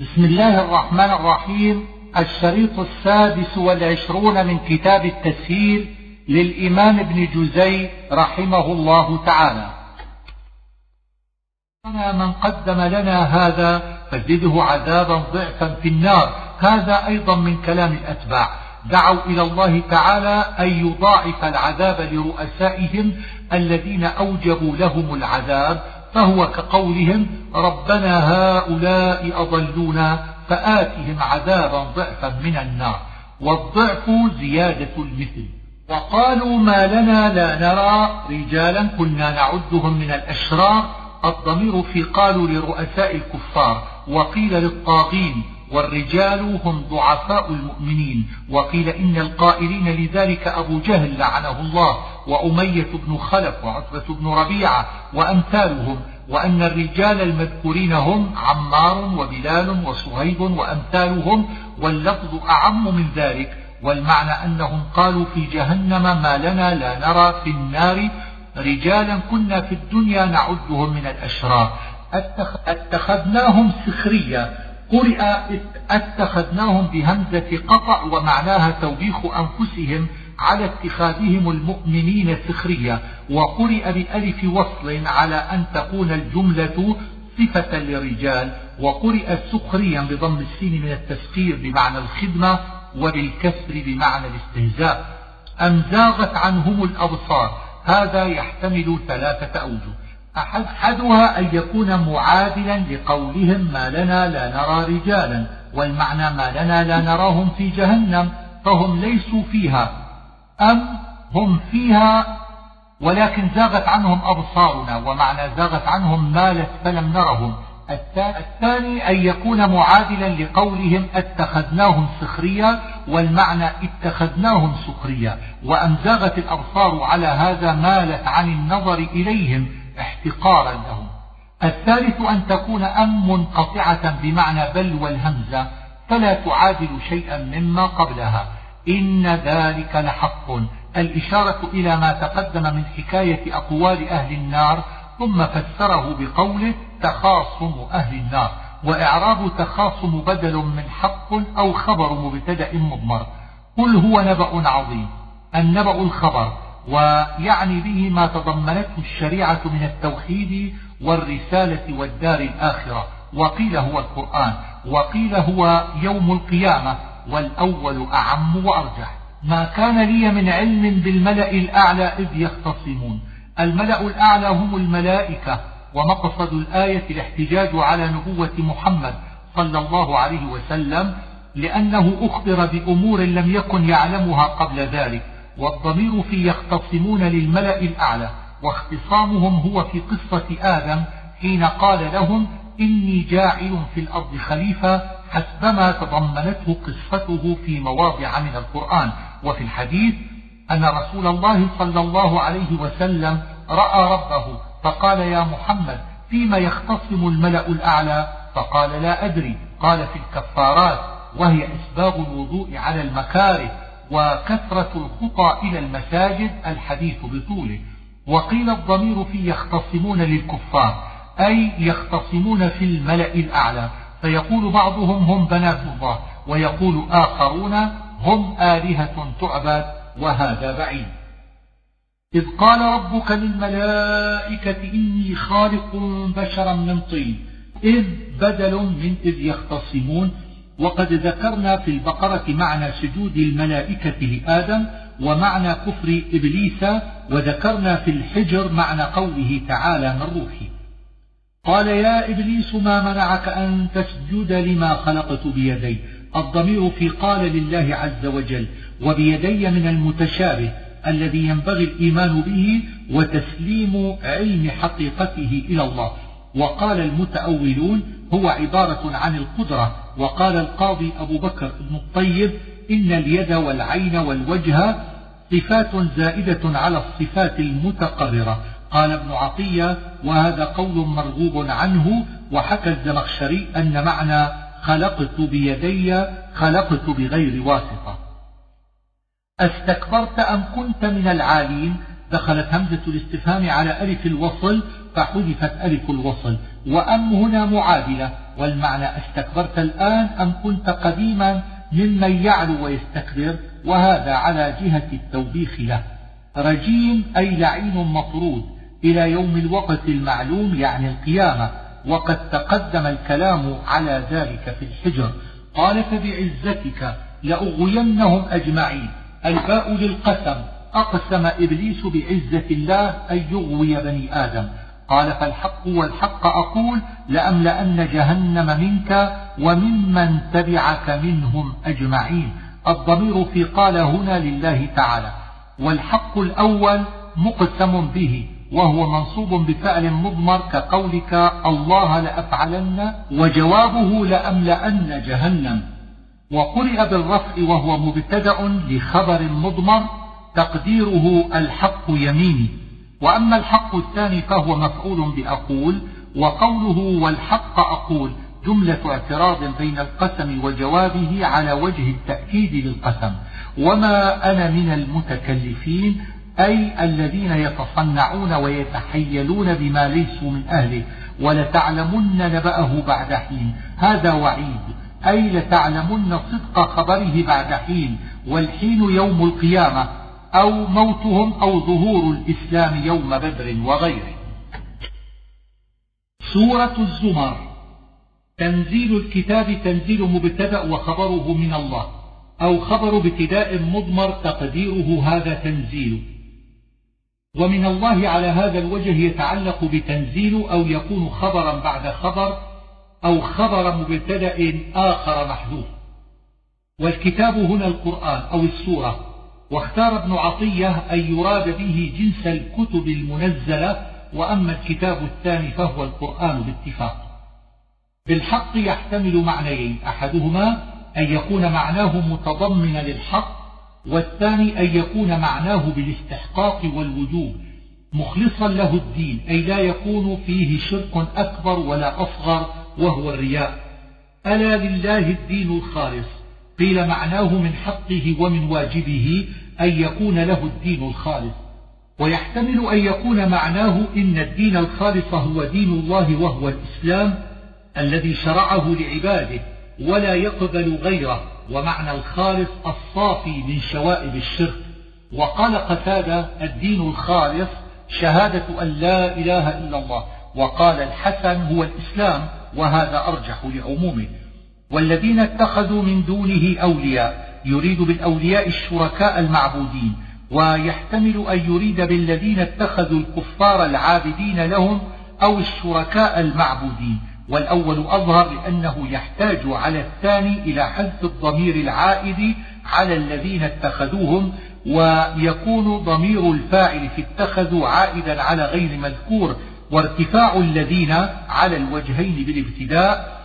بسم الله الرحمن الرحيم. الشريط السادس والعشرون من كتاب التسهيل للإمام ابن جزي رحمه الله تعالى. من قدم لنا هذا فزده عذابا ضعفا في النار. هذا أيضا من كلام الأتباع. دعوا إلى الله تعالى أن يضاعف العذاب لرؤسائهم الذين أوجبوا لهم العذاب فهو كقولهم ربنا هؤلاء أضلونا فآتهم عذابا ضعفا من النار والضعف زيادة المثل وقالوا ما لنا لا نرى رجالا كنا نعدهم من الأشرار الضمير في قالوا لرؤساء الكفار وقيل للطاغين والرجال هم ضعفاء المؤمنين وقيل إن القائلين لذلك أبو جهل لعنه الله وأمية بن خلف وعتبة بن ربيعة وأمثالهم وأن الرجال المذكورين هم عمار وبلال وصهيب وأمثالهم واللفظ أعم من ذلك والمعنى أنهم قالوا في جهنم ما لنا لا نرى في النار رجالا كنا في الدنيا نعدهم من الأشرار. أتخذناهم سخريا قرئ أتخذناهم بهمزة قطع ومعناها توبيخ أنفسهم على اتخاذهم المؤمنين سخرية وقرئ بألف وصل على أن تكون الجملة صفة للرجال وقرئ سخريا بضم السين من التسخير بمعنى الخدمة وبالكسر بمعنى الاستهزاء. أم زاغت عنهم الأبصار؟ هذا يحتمل ثلاثة أوجه. أحدها أن يكون معادلا لقولهم ما لنا لا نرى رجالا والمعنى ما لنا لا نراهم في جهنم فهم ليسوا فيها. أم هم فيها ولكن زاغت عنهم أبصارنا ومعنى زاغت عنهم مالت فلم نرهم. الثاني أن يكون معادلا لقولهم اتخذناهم سخريا والمعنى اتخذناهم سخريا وأن زاغت الأبصار على هذا مالت عن النظر إليهم احتقارا لهم. الثالث أن تكون أم منقطعة بمعنى بل والهمزة فلا تعادل شيئا مما قبلها. إن ذلك لحق. الإشارة إلى ما تقدم من حكاية أقوال أهل النار ثم فسره بقوله تخاصم أهل النار وإعراب تخاصم بدل من حق أو خبر مبتدأ مضمر. قل هو نبأ عظيم النبأ الخبر ويعني به ما تضمنته الشريعة من التوحيد والرسالة والدار الآخرة. وقيل هو القرآن وقيل هو يوم القيامة. والأول أعم وأرجح. ما كان لي من علم بالملأ الأعلى إذ يختصمون. الملأ الأعلى هم الملائكة ومقصد الآية الاحتجاج على نبوة محمد صلى الله عليه وسلم لأنه أخبر بأمور لم يكن يعلمها قبل ذلك. والضمير في يختصمون للملأ الأعلى واختصامهم هو في قصة آدم حين قال لهم إني جاعل في الأرض خليفة حسبما تضمنته قصته في مواضع من القرآن. وفي الحديث أن رسول الله صلى الله عليه وسلم رأى ربه فقال يا محمد فيما يختصم الملأ الأعلى؟ فقال لا أدري. قال في الكفارات وهي إسباغ الوضوء على المكاره وكثرة الخطى إلى المساجد الحديث بطوله. وقيل الضمير في يختصمون للكفار أي يختصمون في الملأ الأعلى. فيقول بعضهم هم بنات الله ويقول آخرون هم آلهة تعبد وهذا بعيد. إذ قال ربك للملائكة إني خالق بشرا من طين إذ بدل من إذ يختصمون وقد ذكرنا في البقرة معنى سجود الملائكة لآدم ومعنى كفر إبليس وذكرنا في الحجر معنى قوله تعالى من روحي قال يا إبليس ما منعك أن تسجد لما خلقت بيدي؟ الضمير في قال لله عز وجل وبيدي من المتشابه الذي ينبغي الإيمان به وتسليم علم حقيقته إلى الله. وقال المتأولون هو عبارة عن القدرة. وقال القاضي أبو بكر بن الطيب إن اليد والعين والوجه صفات زائدة على الصفات المتقررة. قال ابن عطية وهذا قول مرغوب عنه وحكى الزمخشري أن معنى خلقت بيدي خلقت بغير واسطة. أستكبرت أم كنت من العالين؟ دخلت همزة الاستفهام على ألف الوصل فحذفت ألف الوصل. وأم هنا معادلة والمعنى أستكبرت الآن أم كنت قديما ممن يعلو ويستكبر وهذا على جهة التوبيخ له. رجيم أي لعين مطرود. إلى يوم الوقت المعلوم يعني القيامة وقد تقدم الكلام على ذلك في الحجر. قال فبعزتك لأغوينهم أجمعين. الباء للقسم. أقسم إبليس بعزة الله أن يغوي بني آدم. قال فالحق والحق أقول لأملأن جهنم منك وممن تبعك منهم أجمعين. الضمير في قال هنا لله تعالى. والحق الأول مقسم به. وهو منصوب بفعل مضمر كقولك الله لأفعلن وجوابه لأملأن جهنم. وقرئ بالرفع وهو مبتدأ لخبر مضمر تقديره الحق يميني. وأما الحق الثاني فهو مفعول بأقول وقوله والحق أقول جملة اعتراض بين القسم وجوابه على وجه التأكيد للقسم. وما أنا من المتكلفين أي الذين يتصنعون ويتحيلون بما ليسوا من أهله ولتعلمن نبأه بعد حين. هذا وعيد. أي لتعلمن صدق خبره بعد حين. والحين يوم القيامة أو موتهم أو ظهور الإسلام يوم بدر وغيره. سورة الزمر. تنزيل الكتاب تنزيل مبتدأ وخبره من الله أو خبر ابتداء مضمر تقديره هذا تنزيل. ومن الله على هذا الوجه يتعلق بتنزيل أو يكون خبرا بعد خبر أو خبر مبتدأ آخر محذوف. والكتاب هنا القرآن أو السورة. واختار ابن عطية أن يراد به جنس الكتب المنزلة وأما الكتاب الثاني فهو القرآن باتفاق. بالحق يحتمل معنيين أحدهما أن يكون معناه متضمنا للحق والثاني أن يكون معناه بالاستحقاق والوجوب مخلصا له الدين أي لا يكون فيه شرك أكبر ولا أصغر وهو الرياء. ألا لله الدين الخالص؟ قيل معناه من حقه ومن واجبه أن يكون له الدين الخالص. ويحتمل أن يكون معناه إن الدين الخالص هو دين الله وهو الإسلام الذي شرعه لعباده ولا يقبل غيره. ومعنى الخالص الصافي من شوائب الشرك. وقال قتادة الدين الخالص شهادة أن لا إله إلا الله. وقال الحسن هو الإسلام وهذا أرجح لعمومه. والذين اتخذوا من دونه أولياء يريد بالأولياء الشركاء المعبودين ويحتمل أن يريد بالذين اتخذوا الكفار العابدين لهم أو الشركاء المعبودين. والأول أظهر لأنه يحتاج على الثاني إلى حذف الضمير العائد على الذين اتخذوهم ويكون ضمير الفاعل في اتخذوا عائدا على غير مذكور وارتفاع الذين على الوجهين بالابتداء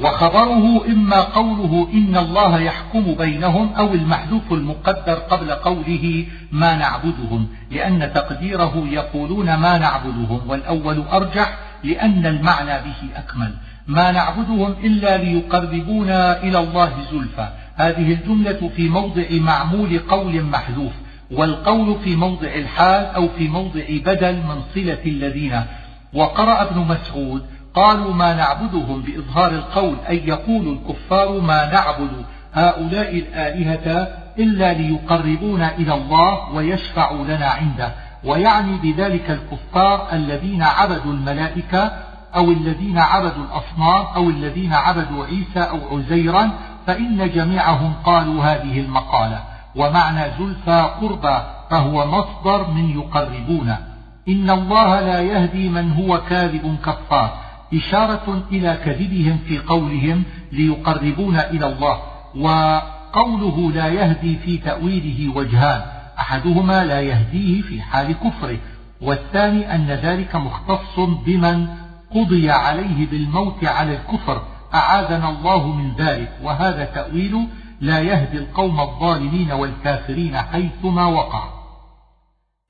وخبره إما قوله إن الله يحكم بينهم أو المحذوف المقدر قبل قوله ما نعبدهم لأن تقديره يقولون ما نعبدهم والأول أرجح لأن المعنى به أكمل. ما نعبدهم إلا ليقربونا إلى الله زلفى. هذه الجملة في موضع معمول قول محذوف والقول في موضع الحال أو في موضع بدل من صلة الذين. وقرأ ابن مسعود قالوا ما نعبدهم بإظهار القول أي يقول الكفار ما نعبد هؤلاء الآلهة إلا ليقربونا إلى الله ويشفعوا لنا عنده. ويعني بذلك الكفار الذين عبدوا الملائكة أو الذين عبدوا الأصنام أو الذين عبدوا عيسى أو عزيرا فإن جميعهم قالوا هذه المقالة. ومعنى زلفى قربى فهو مصدر من يقربون إن الله لا يهدي من هو كاذب كفار. إشارة إلى كذبهم في قولهم ليقربون إلى الله. وقوله لا يهدي في تأويله وجهان. أحدهما لا يهديه في حال كفره والثاني أن ذلك مختص بمن قضي عليه بالموت على الكفر أعاذنا الله من ذلك وهذا تأويل لا يهدي القوم الظالمين والكافرين حيثما وقع.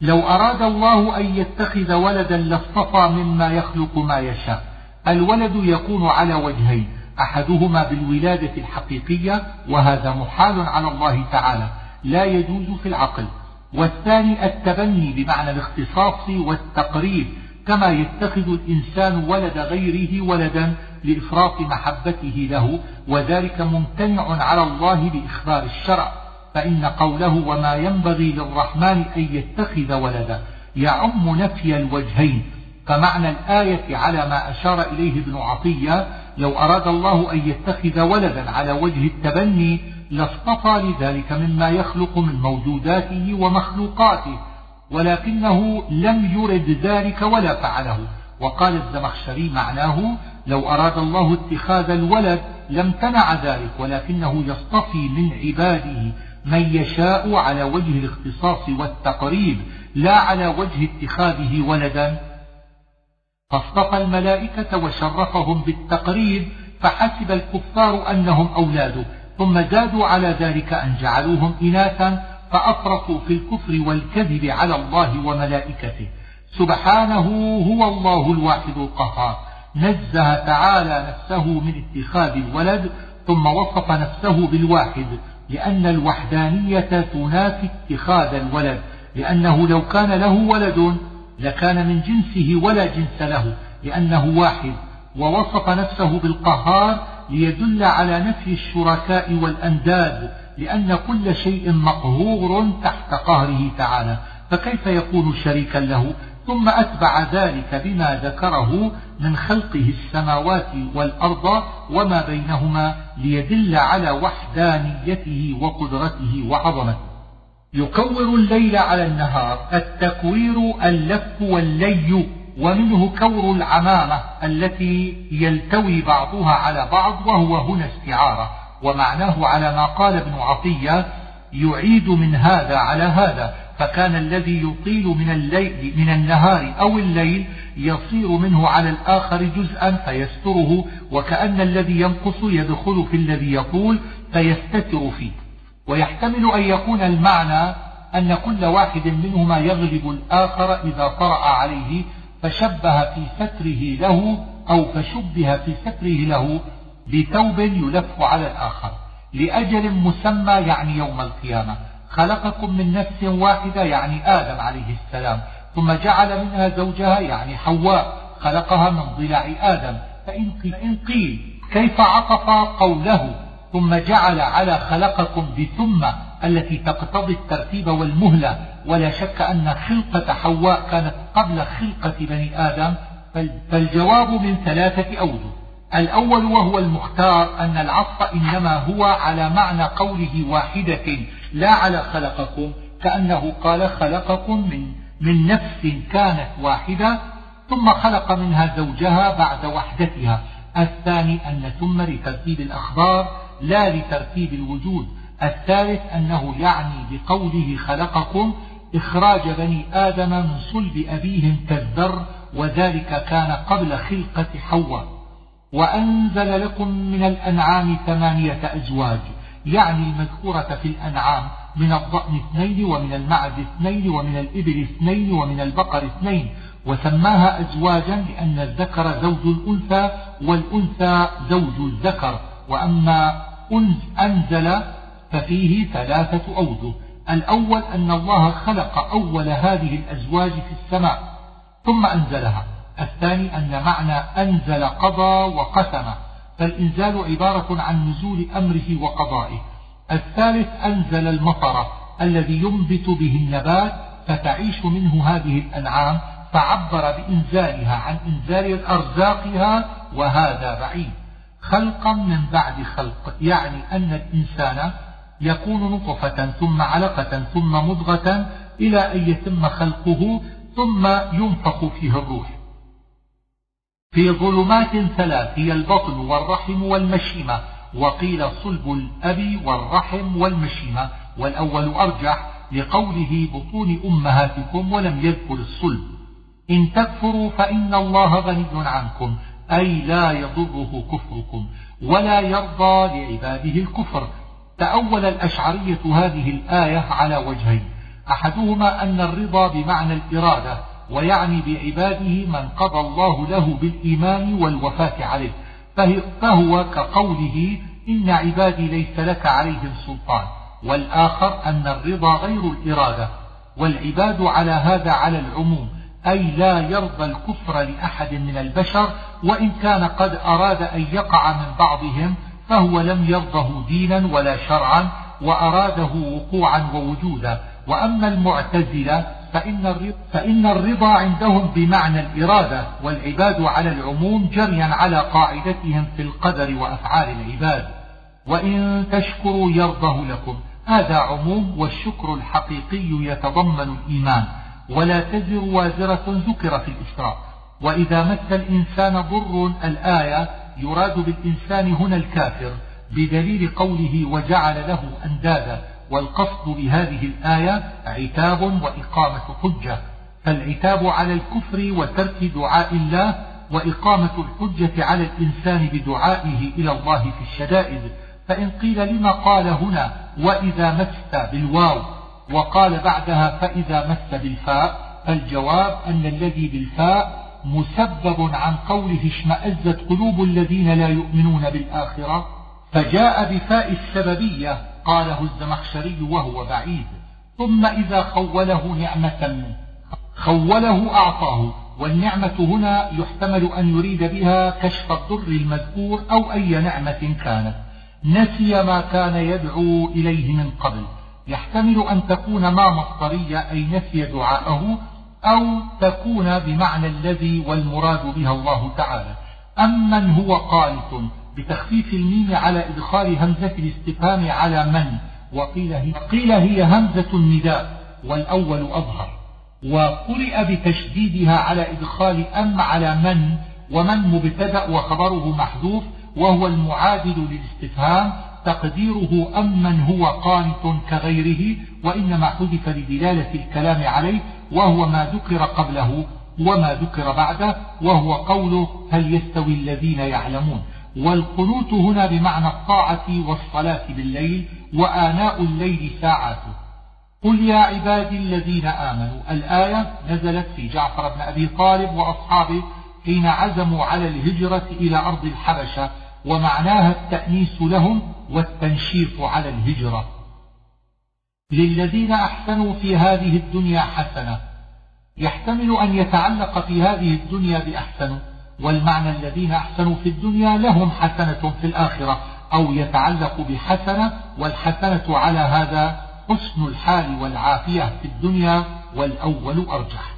لو أراد الله أن يتخذ ولدا لاصطفى مما يخلق ما يشاء. الولد يكون على وجهين أحدهما بالولادة الحقيقية وهذا محال على الله تعالى لا يجوز في العقل. والثاني التبني بمعنى الاختصاص والتقريب كما يتخذ الإنسان ولد غيره ولدا لإفراط محبته له وذلك ممتنع على الله بإخبار الشرع. فإن قوله وما ينبغي للرحمن أن يتخذ ولدا يعم نفي الوجهين. فمعنى الآية على ما أشار إليه ابن عطية لو أراد الله أن يتخذ ولدا على وجه التبني لاصطفى لذلك مما يخلق من موجوداته ومخلوقاته ولكنه لم يرد ذلك ولا فعله. وقال الزمخشري معناه لو أراد الله اتخاذ الولد لم تنع ذلك ولكنه يصطفي من عباده من يشاء على وجه الاختصاص والتقريب لا على وجه اتخاذه ولدا. فاصطفى الملائكة وشرفهم بالتقريب فحسب الكفار أنهم أولاده. ثم زادوا على ذلك أن جعلوهم إناثا فأفرطوا في الكفر والكذب على الله وملائكته. سبحانه هو الله الواحد القهار. نزه تعالى نفسه من اتخاذ الولد ثم وصف نفسه بالواحد لأن الوحدانية تنافي اتخاذ الولد لأنه لو كان له ولد لكان من جنسه ولا جنس له لأنه واحد. ووصف نفسه بالقهار ليدل على نفي الشركاء والأنداد لأن كل شيء مقهور تحت قهره تعالى. فكيف يكون شريكا له؟ ثم أتبع ذلك بما ذكره من خلقه السماوات والأرض وما بينهما ليدل على وحدانيته وقدرته وعظمته. يكور الليل على النهار التكوير اللف واللي. ومنه كور العمامة التي يلتوي بعضها على بعض وهو هنا استعارة ومعناه على ما قال ابن عطية يعيد من هذا على هذا فكان الذي يطيل من الليل من النهار أو الليل يصير منه على الآخر جزءا فيستره وكأن الذي ينقص يدخل في الذي يطول فيستتر فيه. ويحتمل أن يكون المعنى أن كل واحد منهما يغلب الآخر إذا طرأ عليه فشبه في ستره له أو فشبه في ستره له بثوب يلف على الآخر لأجل مسمى يعني يوم القيامة. خلقكم من نفس واحدة يعني آدم عليه السلام ثم جعل منها زوجها يعني حواء خلقها من ضلع آدم. فإن قيل كيف عطف قوله ثم جعل على خلقكم بثم التي تقتضي الترتيب والمهلة ولا شك أن خلقة حواء كانت قبل خلقة بني آدم فالجواب من ثلاثة أوجه. الأول وهو المختار أن العطف إنما هو على معنى قوله واحدة لا على خلقكم كأنه قال خلقكم من, من نفس كانت واحدة ثم خلق منها زوجها بعد وحدتها. الثاني أن ثم لترتيب الأخبار لا لترتيب الوجود. الثالث أنه يعني بقوله خلقكم إخراج بني آدم من صلب أبيهم كالذر وذلك كان قبل خلقة حواء. وأنزل لكم من الأنعام ثمانية أزواج يعني المذكورة في الأنعام من الضأن اثنين ومن المعز اثنين ومن الإبل اثنين ومن البقر اثنين. وسماها أزواجا لأن الذكر زوج الأنثى والأنثى زوج الذكر. وأما أنزل ففيه ثلاثة أوجه. الأول أن الله خلق أول هذه الأزواج في السماء ثم أنزلها. الثاني أن معنى أنزل قضى وقسم. فالإنزال عبارة عن نزول أمره وقضائه. الثالث أنزل المطر الذي ينبت به النبات فتعيش منه هذه الأنعام فعبر بإنزالها عن إنزال أرزاقها وهذا بعيد. خلقا من بعد خلق يعني أن الإنسان يكون نطفة ثم علقة ثم مضغة إلى أن يتم خلقه ثم ينفخ فيه الروح. في ظلمات ثلاث هي البطن والرحم والمشيمة وقيل صلب الأب والرحم والمشيمة. والأول أرجح لقوله بطون أمهاتكم ولم يذكر الصلب. إن تكفروا فإن الله غني عنكم أي لا يضره كفركم ولا يرضى لعباده الكفر. تأول الأشعرية هذه الآية على وجهين. أحدهما أن الرضا بمعنى الإرادة ويعني بعباده من قضى الله له بالإيمان والوفاة عليه. فهو كقوله إن عبادي ليس لك عليهم سلطان. والآخر أن الرضا غير الإرادة. والعباد على هذا على العموم أي لا يرضى الكفر لأحد من البشر وإن كان قد أراد أن يقع من بعضهم فهو لم يرضه دينا ولا شرعا وأراده وقوعا ووجودا. وأما المعتزلة فإن فإن الرضا عندهم بمعنى الإرادة والعباد على العموم جريا على قاعدتهم في القدر وأفعال العباد. وإن تشكروا يرضه لكم. هذا عموم والشكر الحقيقي يتضمن الإيمان. ولا تزر وازرة ذكر في الإسراء وإذا مس الإنسان ضر الآية يراد بالإنسان هنا الكافر بدليل قوله وجعل له أندادا والقصد بهذه الآية عتاب وإقامة حجة. فالعتاب على الكفر وترك دعاء الله وإقامة الحجة على الإنسان بدعائه إلى الله في الشدائد. فإن قيل لما قال هنا وإذا مس بالواو وقال بعدها فإذا مس بالفاء فالجواب أن الذي بالفاء مسبب عن قوله اشمأزت قلوب الذين لا يؤمنون بالآخرة فجاء بفاء السببية قاله الزمخشري وهو بعيد. ثم إذا خوله نعمة خوله أعطاه والنعمة هنا يحتمل أن يريد بها كشف الضر المذكور أو أي نعمة كانت. نسي ما كان يدعو إليه من قبل. يحتمل أن تكون ما مصدرية أي نسي دعاءه أو تكون بمعنى الذي والمراد بها الله تعالى. أمن هو قانت بتخفيف الميم على إدخال همزة الاستفهام على من؟ وقيل هي, قيل هي همزة النداء والأول أظهر. وقرئ بتشديدها على إدخال أم على من؟ ومن مبتدأ وخبره محذوف وهو المعادل للاستفهام تقديره أمن هو قانت كغيره وإنما حذف لدلالة الكلام عليه وهو ما ذكر قبله وما ذكر بعده وهو قوله هل يستوي الذين يعلمون. والقنوت هنا بمعنى الطاعة والصلاة بالليل وآناء الليل ساعاته قل يا عبادي الذين آمنوا الآية نزلت في جعفر بن أبي طالب وأصحابه حين عزموا على الهجرة إلى أرض الحبشة ومعناها التأنيس لهم والتنشيط على الهجرة. للذين أحسنوا في هذه الدنيا حسنة. يحتمل أن يتعلق في هذه الدنيا بأحسنوا والمعنى الذين أحسنوا في الدنيا لهم حسنة في الآخرة أو يتعلق بحسنة والحسنة على هذا حسن الحال والعافية في الدنيا والأول أرجح.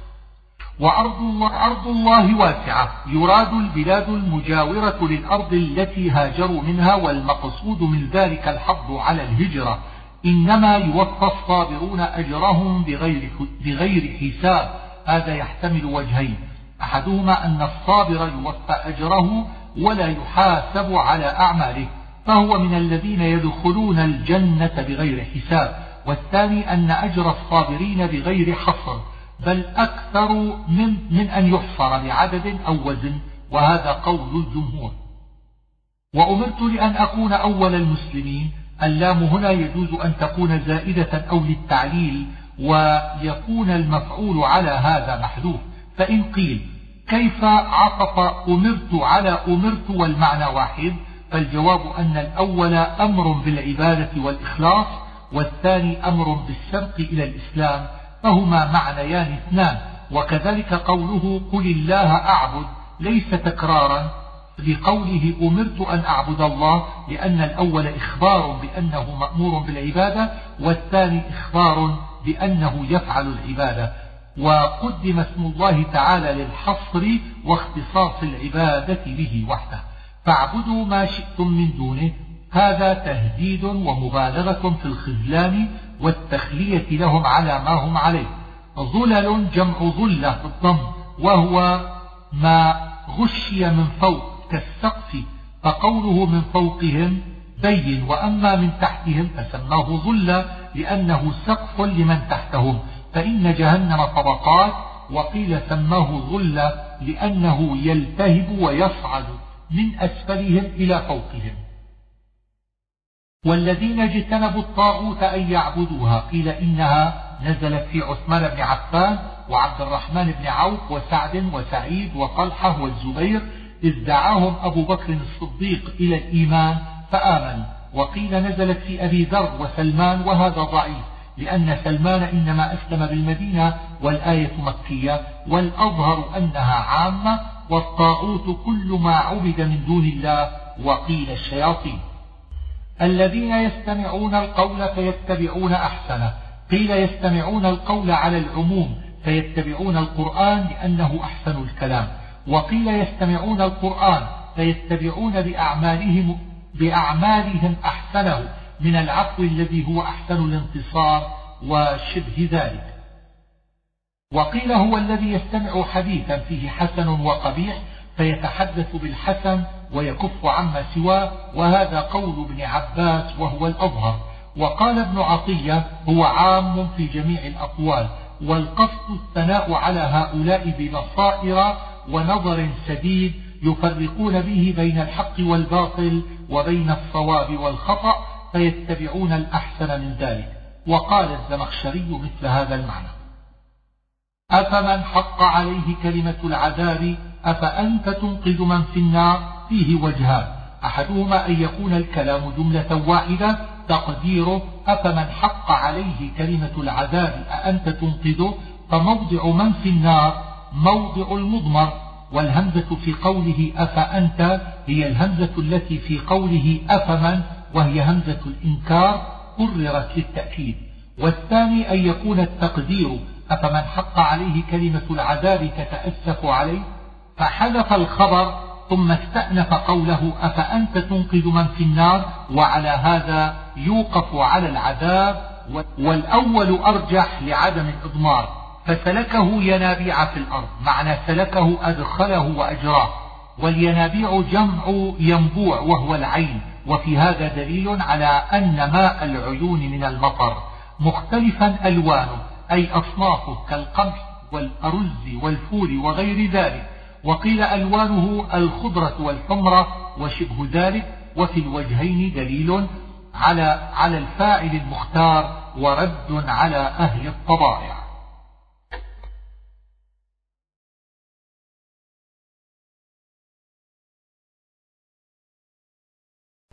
وأرض الله, أرض الله واسعة. يراد البلاد المجاورة للأرض التي هاجروا منها والمقصود من ذلك الحظ على الهجرة. إنما يوفى الصابرون أجرهم بغير, بغير حساب. هذا يحتمل وجهين. أحدهما أن الصابر يوفى أجره ولا يحاسب على أعماله فهو من الذين يدخلون الجنة بغير حساب. والثاني أن أجر الصابرين بغير حصر بل أكثر من, من أن يحصر بعدد أو وزن وهذا قول الجمهور. وأمرت لأن أكون أول المسلمين اللام هنا يجوز أن تكون زائدة أو للتعليل ويكون المفعول على هذا محذوف. فإن قيل كيف عطف أمرت على أمرت والمعنى واحد؟ فالجواب أن الأول أمر بالعبادة والإخلاص والثاني أمر بالسبق إلى الإسلام فهما معنيان اثنان. وكذلك قوله قل الله أعبد ليس تكرارا. لقوله أمرت أن أعبد الله لأن الأول إخبار بأنه مأمور بالعبادة والثاني إخبار بأنه يفعل العبادة. وقدم اسم الله تعالى للحصر واختصاص العبادة به وحده. فاعبدوا ما شئتم من دونه. هذا تهديد ومبالغة في الخذلان والتخلية لهم على ما هم عليه. ظلل جمع ظلة بالضم وهو ما غشي من فوق كالسقف فقوله من فوقهم بين وأما من تحتهم فسماه ظلا لأنه سقف لمن تحتهم. فإن جهنم طبقات وقيل سماه ظلا لأنه يلتهب ويصعد من أسفلهم إلى فوقهم. والذين اجتنبوا الطاغوت أن يعبدوها قيل إنها نزلت في عثمان بن عفان وعبد الرحمن بن عوف وسعد وسعيد وطلحة والزبير إذ دعاهم أبو بكر الصديق إلى الإيمان فآمنوا وقيل نزلت في أبي ذر وسلمان وهذا ضعيف لأن سلمان إنما أسلم بالمدينة والآية مكية والأظهر أنها عامة والطاغوت كل ما عبد من دون الله وقيل الشياطين. الذين يستمعون القول فيتبعون أحسنه قيل يستمعون القول على العموم فيتبعون القرآن لأنه أحسن الكلام. وقيل يستمعون القرآن فيتبعون بأعمالهم, بأعمالهم أحسنه من العفو الذي هو أحسن الانتصار وشبه ذلك. وقيل هو الذي يستمع حديثا فيه حسن وقبيح فيتحدث بالحسن ويكف عما سواه وهذا قول ابن عباس وهو الأظهر. وقال ابن عطية هو عام في جميع الأقوال والقصد الثناء على هؤلاء ببصائر ونظر سديد يفرقون به بين الحق والباطل وبين الصواب والخطأ فيتبعون الأحسن من ذلك. وقال الزمخشري مثل هذا المعنى أفمن حق عليه كلمة العذاب أفأنت تنقذ من في النار؟ فيه وجهان أحدهما أن يكون الكلام جملة واحدة تقديره أفمن حق عليه كلمة العذاب أأنت تنقذه؟ فموضع من في النار موضع المضمر والهمزة في قوله أفأنت هي الهمزة التي في قوله أفمن وهي همزة الإنكار قررت للتأكيد. والثاني أن يكون التقدير أفمن حق عليه كلمة العذاب تتأسف عليه فحذف الخبر ثم استأنف قوله أفأنت تنقذ من في النار وعلى هذا يوقف على العذاب. والأول أرجح لعدم الإضمار. فسلكه ينابيع في الأرض. معنى سلكه أدخله وأجراه. والينابيع جمع ينبوع وهو العين. وفي هذا دليل على أن ماء العيون من المطر مختلفا ألوانه أي أصنافه كالقمح والأرز والفول وغير ذلك. وقيل ألوانه الخضرة والحمرة وشبه ذلك. وفي الوجهين دليل على على الفاعل المختار ورد على أهل الطبائع.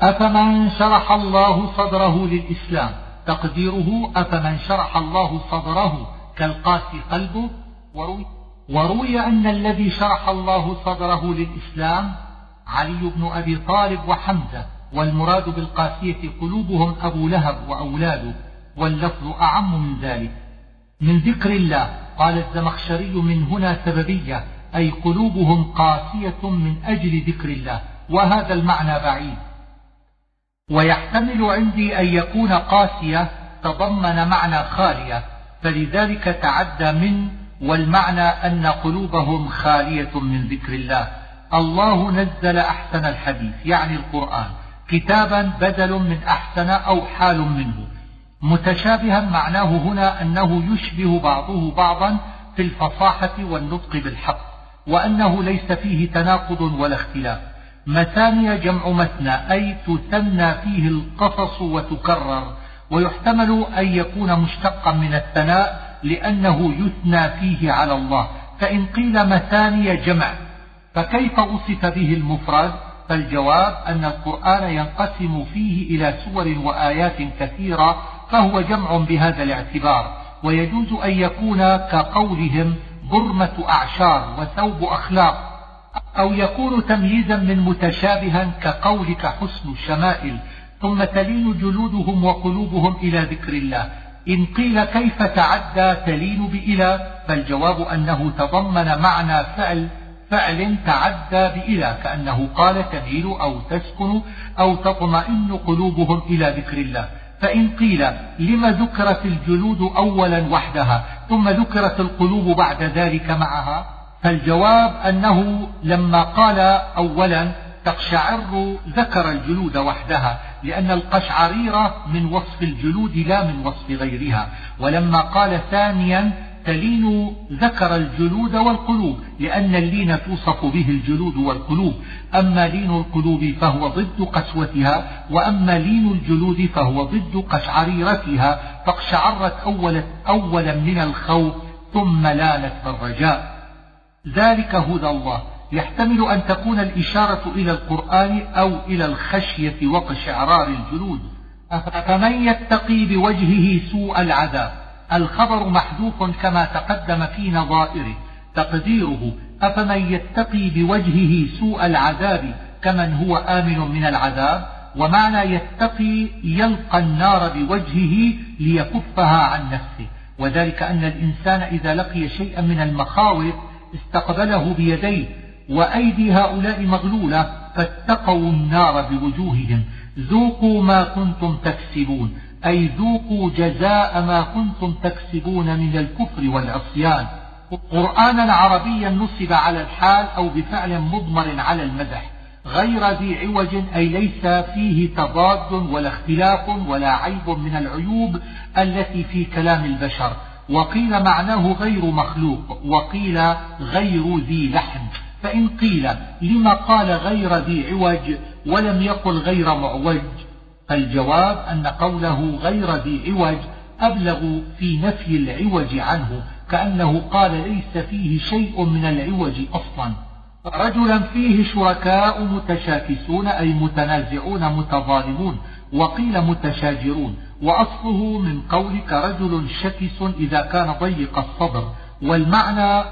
أفمن شرح الله صدره للإسلام؟ تقديره أفمن شرح الله صدره كالقاسي قلبه؟ وروي وروي أن الذي شرح الله صدره للإسلام علي بن أبي طالب وحمزة والمراد بالقاسية قلوبهم أبو لهب وأولاده واللفظ أعم من ذلك. من ذكر الله قال الزمخشري من هنا سببية أي قلوبهم قاسية من أجل ذكر الله وهذا المعنى بعيد. ويحتمل عندي أن يكون قاسية تضمن معنى خالية فلذلك تعدى من والمعنى أن قلوبهم خالية من ذكر الله. الله نزل أحسن الحديث يعني القرآن كتابا بدل من أحسن أو حال منه. متشابها معناه هنا أنه يشبه بعضه بعضا في الفصاحة والنطق بالحق وأنه ليس فيه تناقض ولا اختلاف. مثاني جمع مثنى أي تثنى فيه القصص وتكرر ويحتمل أن يكون مشتقا من الثناء لأنه يثنى فيه على الله. فإن قيل مثاني جمع فكيف أصف به المفرد؟ فالجواب أن القرآن ينقسم فيه إلى سور وآيات كثيرة فهو جمع بهذا الاعتبار. ويجوز أن يكون كقولهم برمة أعشار وثوب أخلاق. أو يكون تمييزا من متشابها كقولك حسن الشمائل ثم تلين جلودهم وقلوبهم إلى ذكر الله. إن قيل كيف تعدى تلين بإلى فالجواب أنه تضمن معنى فعل فعل تعدى بإلى كأنه قال تميل أو تسكن أو تطمئن قلوبهم إلى ذكر الله. فإن قيل لم ذكرت الجلود أولا وحدها ثم ذكرت القلوب بعد ذلك معها فالجواب أنه لما قال أولا تقشعر ذكر الجلود وحدها لأن القشعريرة من وصف الجلود لا من وصف غيرها. ولما قال ثانيا تلين ذكر الجلود والقلوب لأن اللين توصف به الجلود والقلوب. أما لين القلوب فهو ضد قسوتها وأما لين الجلود فهو ضد قشعريرتها. فاقشعرت أولا, أولا من الخوف ثم لانت بالرجاء. ذلك هدى الله. يحتمل أن تكون الإشارة إلى القرآن أو إلى الخشية وقشعرار الجلود أفمن يتقي بوجهه سوء العذاب؟ الخبر محذوف كما تقدم في نظائره. تقديره أفمن يتقي بوجهه سوء العذاب كمن هو آمن من العذاب؟ ومعنى يتقي يلقى النار بوجهه ليكفها عن نفسه. وذلك أن الإنسان إذا لقي شيئا من المخاوف استقبله بيديه وأيدي هؤلاء مغلولة فاتقوا النار بوجوههم. ذوقوا ما كنتم تكسبون أي ذوقوا جزاء ما كنتم تكسبون من الكفر والعصيان. قرآنا عربيا نصب على الحال أو بفعل مضمر على المدح غير ذي عوج أي ليس فيه تضاد ولا اختلاف ولا عيب من العيوب التي في كلام البشر. وقيل معناه غير مخلوق وقيل غير ذي لحن فإن قيل لما قال غير ذي عوج ولم يقل غير معوج فالجواب أن قوله غير ذي عوج أبلغ في نفي العوج عنه كأنه قال ليس فيه شيء من العوج أصلا. رجلا فيه شركاء متشاكسون أي متنازعون متظالمون وقيل متشاجرون. وأصله من قولك رجل شكس إذا كان ضيق الصدر. والمعنى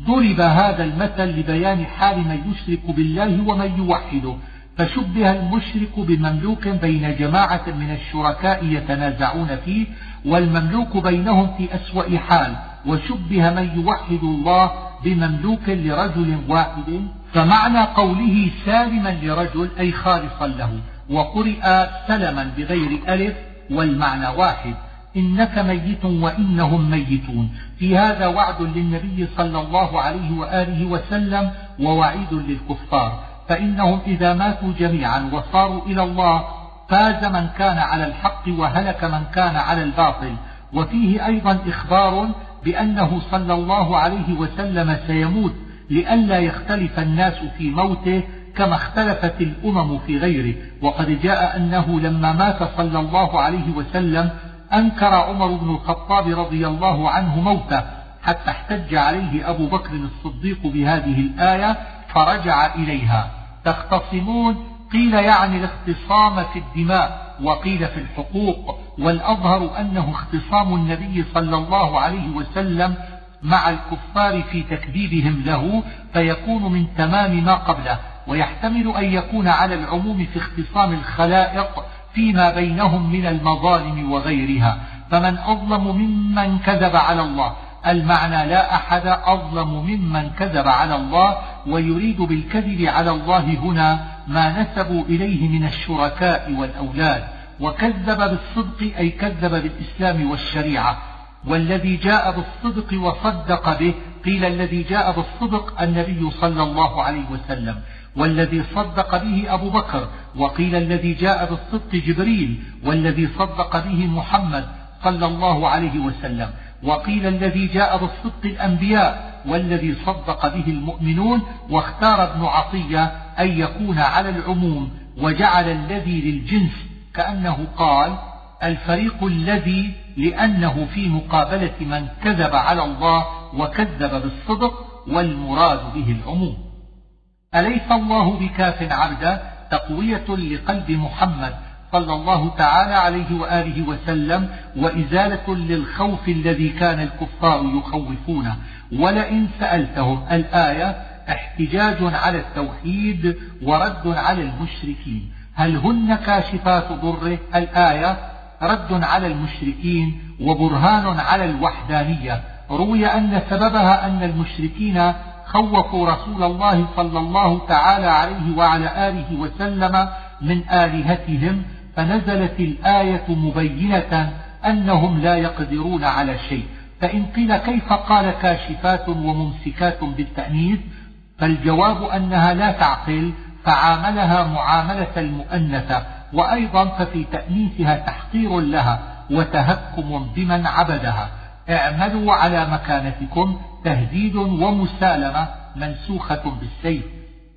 ضرب هذا المثل لبيان حال من يشرك بالله ومن يوحده. فشبه المشرك بمملوك بين جماعة من الشركاء يتنازعون فيه والمملوك بينهم في أسوأ حال. وشبه من يوحد الله بمملوك لرجل واحد. فمعنى قوله سالما لرجل أي خالصا له. وقرئ سلما بغير ألف والمعنى واحد. إنك ميت وإنهم ميتون. في هذا وعد للنبي صلى الله عليه وآله وسلم ووعيد للكفار. فإنهم إذا ماتوا جميعا وصاروا إلى الله فاز من كان على الحق وهلك من كان على الباطل. وفيه أيضا إخبار بأنه صلى الله عليه وسلم سيموت لئلا يختلف الناس في موته كما اختلفت الأمم في غيره وقد جاء أنه لما مات صلى الله عليه وسلم أنكر عمر بن الخطاب رضي الله عنه موته حتى احتج عليه أبو بكر الصديق بهذه الآية فرجع إليها. تختصمون؟ قيل يعني الاختصام في الدماء وقيل في الحقوق والأظهر أنه اختصام النبي صلى الله عليه وسلم مع الكفار في تكذيبهم له فيكون من تمام ما قبله. ويحتمل أن يكون على العموم في اختصام الخلائق فيما بينهم من المظالم وغيرها. فمن أظلم ممن كذب على الله. المعنى لا أحد أظلم ممن كذب على الله ويريد بالكذب على الله هنا ما نسبوا إليه من الشركاء والأولاد. وكذب بالصدق أي كذب بالإسلام والشريعة. والذي جاء بالصدق وصدق به قيل الذي جاء بالصدق النبي صلى الله عليه وسلم. والذي صدق به أبو بكر وقيل الذي جاء بالصدق جبريل والذي صدق به محمد صلى الله عليه وسلم. وقيل الذي جاء بالصدق الأنبياء والذي صدق به المؤمنون واختار ابن عطية أن يكون على العموم وجعل الذي للجنس كأنه قال الفريق الذي لأنه في مقابلة من كذب على الله وكذب بالصدق والمراد به العموم. أليس الله بكاف عبدا تقوية لقلب محمد صلى الله تعالى عليه وآله وسلم وإزالة للخوف الذي كان الكفار يخوفونه؟ ولئن سألتهم الآية احتجاج على التوحيد ورد على المشركين. هل هن كاشفات ضره؟ الآية رد على المشركين وبرهان على الوحدانية. روي أن سببها أن المشركين خوفوا رسول الله صلى الله تعالى عليه وعلى آله وسلم من آلهتهم فنزلت الآية مبينة أنهم لا يقدرون على شيء. فإن قيل كيف قال كاشفات وممسكات بالتأنيث فالجواب أنها لا تعقل فعاملها معاملة المؤنثة. وأيضا ففي تأنيثها تحقير لها وتهكم بمن عبدها. اعملوا على مكانتكم تهديد ومسالمة منسوخة بالسيف.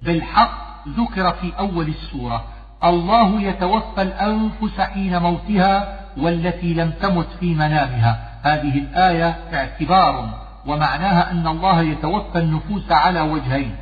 بالحق ذكر في أول السورة الله يتوفى الأنفس حين موتها والتي لم تمت في منامها. هذه الآية اعتبار ومعناها أن الله يتوفى النفوس على وجهين.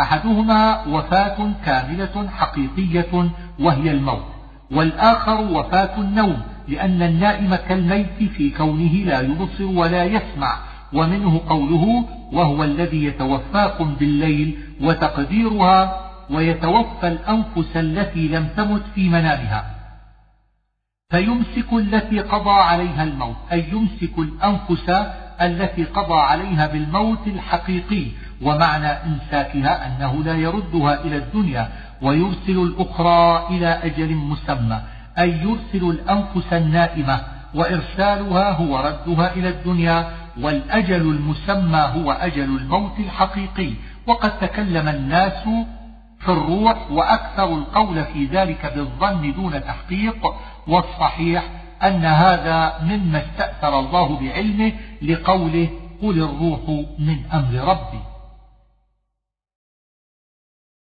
أحدهما وفاة كاملة حقيقية وهي الموت والآخر وفاة النوم لأن النائم كالميت في كونه لا يبصر ولا يسمع. ومنه قوله وهو الذي يتوفاكم بالليل وتقديرها ويتوفى الأنفس التي لم تمت في منامها. فيمسك التي قضى عليها الموت أي يمسك الأنفس التي قضى عليها بالموت الحقيقي ومعنى إمساكها أنه لا يردها إلى الدنيا ويرسل الأخرى إلى أجل مسمى أي يرسل الأنفس النائمة وإرسالها هو ردها إلى الدنيا والأجل المسمى هو أجل الموت الحقيقي وقد تكلم الناس في الروح وأكثر القول في ذلك بالظن دون تحقيق والصحيح أن هذا مما استأثر الله بعلمه لقوله قل الروح من أمر ربي.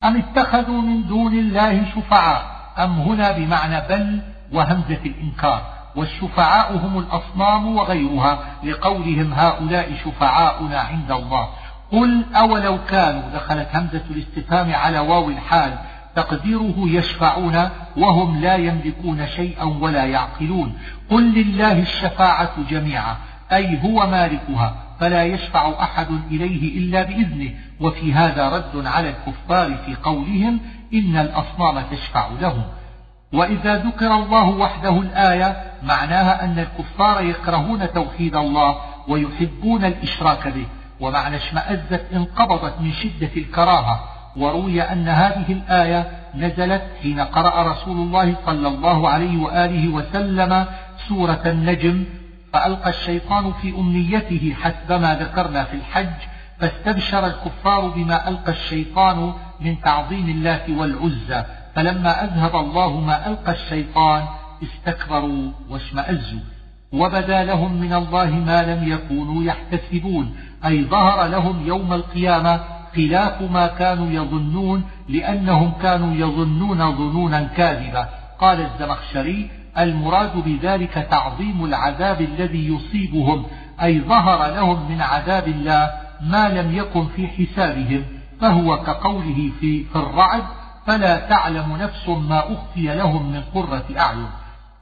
أم اتخذوا من دون الله شفعاء؟ أم هنا بمعنى بل وهمزة الإنكار؟ والشفعاء هم الأصنام وغيرها لقولهم هؤلاء شفعاؤنا عند الله. قل أولو كانوا دخلت همزة الاستفهام على واو الحال. تقديره يشفعون وهم لا يملكون شيئا ولا يعقلون. قل لله الشفاعة جميعا أي هو مالكها فلا يشفع أحد إليه إلا بإذنه. وفي هذا رد على الكفار في قولهم إن الأصنام تشفع لهم. وإذا ذكر الله وحده الآية معناها أن الكفار يكرهون توحيد الله ويحبون الإشراك به. ومعنى اشمأزت انقبضت من شدة الكراهة. وروي أن هذه الآية نزلت حين قرأ رسول الله صلى الله عليه وآله وسلم سورة النجم. فألقى الشيطان في أمنيته حسب ما ذكرنا في الحج فاستبشر الكفار بما ألقى الشيطان من تعظيم الله والعزى. فلما أذهب الله ما ألقى الشيطان استكبروا واشمأزوا وبدا لهم من الله ما لم يكونوا يحتسبون أي ظهر لهم يوم القيامة خلاف ما كانوا يظنون لأنهم كانوا يظنون ظنونا كاذبة قال الزمخشري المراد بذلك تعظيم العذاب الذي يصيبهم أي ظهر لهم من عذاب الله ما لم يكن في حسابهم فهو كقوله في, في الرعد فلا تعلم نفس ما أخفي لهم من قرة أعين.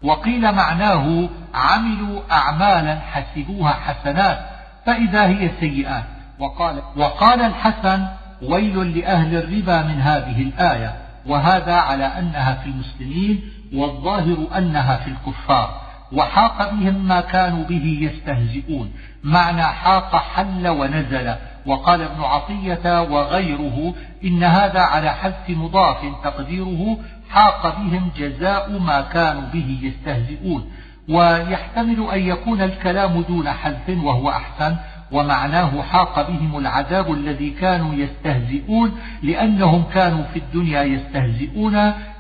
وقيل معناه عملوا أعمالا حسبوها حسنات فإذا هي سيئات. وقال, وقال الحسن ويل لأهل الربا من هذه الآية وهذا على أنها في المسلمين والظاهر أنها في الكفار. وحاق بهم ما كانوا به يستهزئون. معنى حاق حل ونزل. وقال ابن عطية وغيره إن هذا على حذف مضاف تقديره حاق بهم جزاء ما كانوا به يستهزئون. ويحتمل أن يكون الكلام دون حذف وهو أحسن ومعناه حاق بهم العذاب الذي كانوا يستهزئون لأنهم كانوا في الدنيا يستهزئون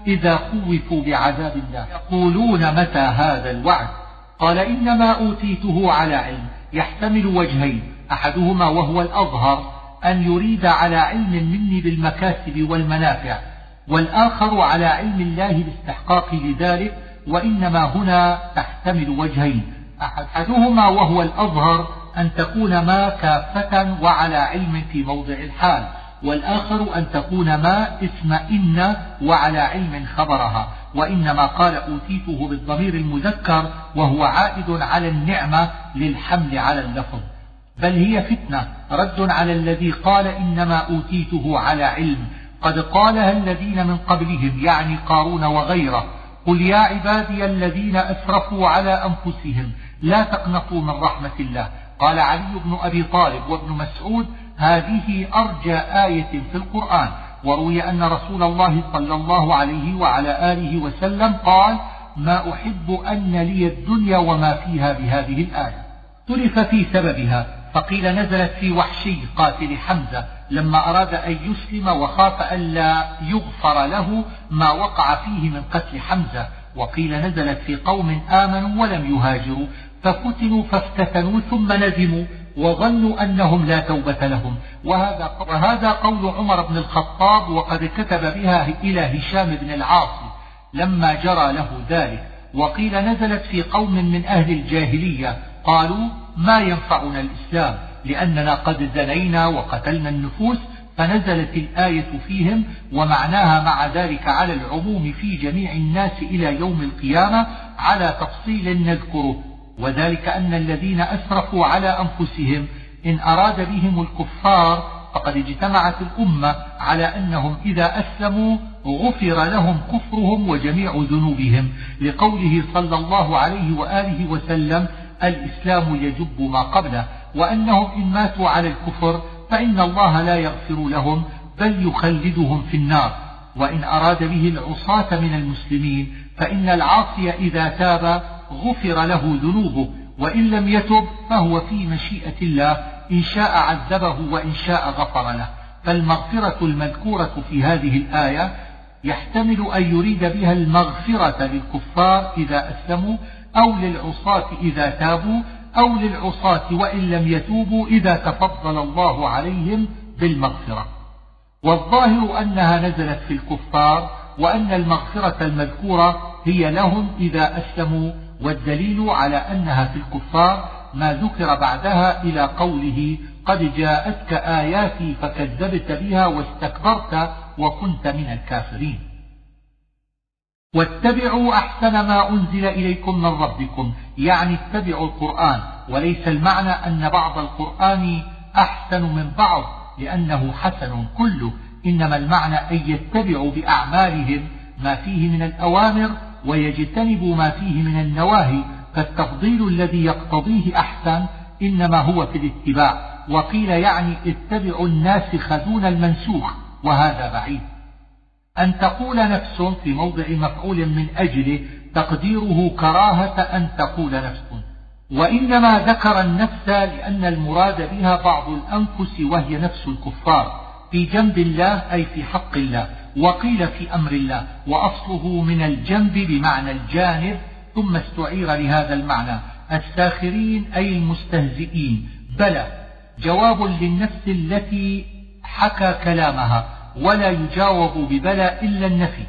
إذا خوفوا بعذاب الله. يقولون متى هذا الوعد؟ قال إنما أوتيته على علم يحتمل وجهين. أحدهما وهو الأظهر أن يريد على علم مني بالمكاسب والمنافع والآخر على علم الله باستحقاق لذلك وإنما هنا تحتمل وجهين. أحدهما وهو الأظهر أن تكون ما كافة وعلى علم في موضع الحال والآخر أن تكون ما اسم إن وعلى علم خبرها. وإنما قال أوتيته بالضمير المذكر وهو عائد على النعمة للحمل على اللفظ. بل هي فتنة. رد على الذي قال إنما أوتيته على علم. قد قالها الذين من قبلهم يعني قارون وغيره. قل يا عبادي الذين أسرفوا على أنفسهم لا تقنطوا من رحمة الله. قال علي بن أبي طالب وابن مسعود هذه أرجى آية في القرآن. وروي أن رسول الله صلى الله عليه وعلى آله وسلم قال ما أحب أن لي الدنيا وما فيها بهذه الآية. اختلف في سببها. فقيل نزلت في وحشي قاتل حمزة لما أراد أن يسلم وخاف ألا يغفر له ما وقع فيه من قتل حمزة. وقيل نزلت في قوم آمنوا ولم يهاجروا ففتنوا فافتتنوا ثم ندموا وظنوا أنهم لا توبة لهم. وهذا, وهذا قول عمر بن الخطاب وقد كتب بها إلى هشام بن العاص لما جرى له ذلك. وقيل نزلت في قوم من أهل الجاهلية قالوا ما ينفعنا الإسلام لأننا قد زنينا وقتلنا النفوس فنزلت الآية فيهم ومعناها مع ذلك على العموم في جميع الناس إلى يوم القيامة على تفصيل نذكره وذلك أن الذين أسرفوا على أنفسهم إن أراد بهم الكفار فقد اجتمعت الأمة على أنهم إذا أسلموا غفر لهم كفرهم وجميع ذنوبهم لقوله صلى الله عليه وآله وسلم الإسلام يجب ما قبله وأنهم إن ماتوا على الكفر فإن الله لا يغفر لهم بل يخلدهم في النار. وإن أراد به العصاة من المسلمين فإن العاصي إذا تاب غفر له ذنوبه وإن لم يتب فهو في مشيئة الله إن شاء عذبه وإن شاء غفر له. فالمغفرة المذكورة في هذه الآية يحتمل أن يريد بها المغفرة للكفار إذا أسلموا أو للعصاة إذا تابوا أو للعصاة وإن لم يتوبوا إذا تفضل الله عليهم بالمغفرة. والظاهر أنها نزلت في الكفار وأن المغفرة المذكورة هي لهم إذا أسلموا والدليل على أنها في الكفار ما ذكر بعدها إلى قوله قد جاءتك آياتي فكذبت بها واستكبرت وكنت من الكافرين. واتبعوا أحسن ما أنزل إليكم من ربكم. يعني اتبعوا القرآن. وليس المعنى أن بعض القرآن أحسن من بعض لأنه حسن كله. إنما المعنى أن يتبعوا بأعمالهم ما فيه من الأوامر ويجتنبوا ما فيه من النواهي. فالتفضيل الذي يقتضيه أحسن إنما هو في الاتباع. وقيل يعني اتبعوا الناسخ دون المنسوخ وهذا بعيد. أن تقول نفس في موضع مفعول من أجله تقديره كراهة أن تقول نفس. وإنما ذكر النفس لأن المراد بها بعض الأنفس وهي نفس الكفار في جنب الله أي في حق الله وقيل في أمر الله وأصله من الجنب بمعنى الجانب ثم استعير لهذا المعنى. الساخرين أي المستهزئين. بلى جواب للنفس التي حكى كلامها. ولا يجاوب ببلى إلا النفي.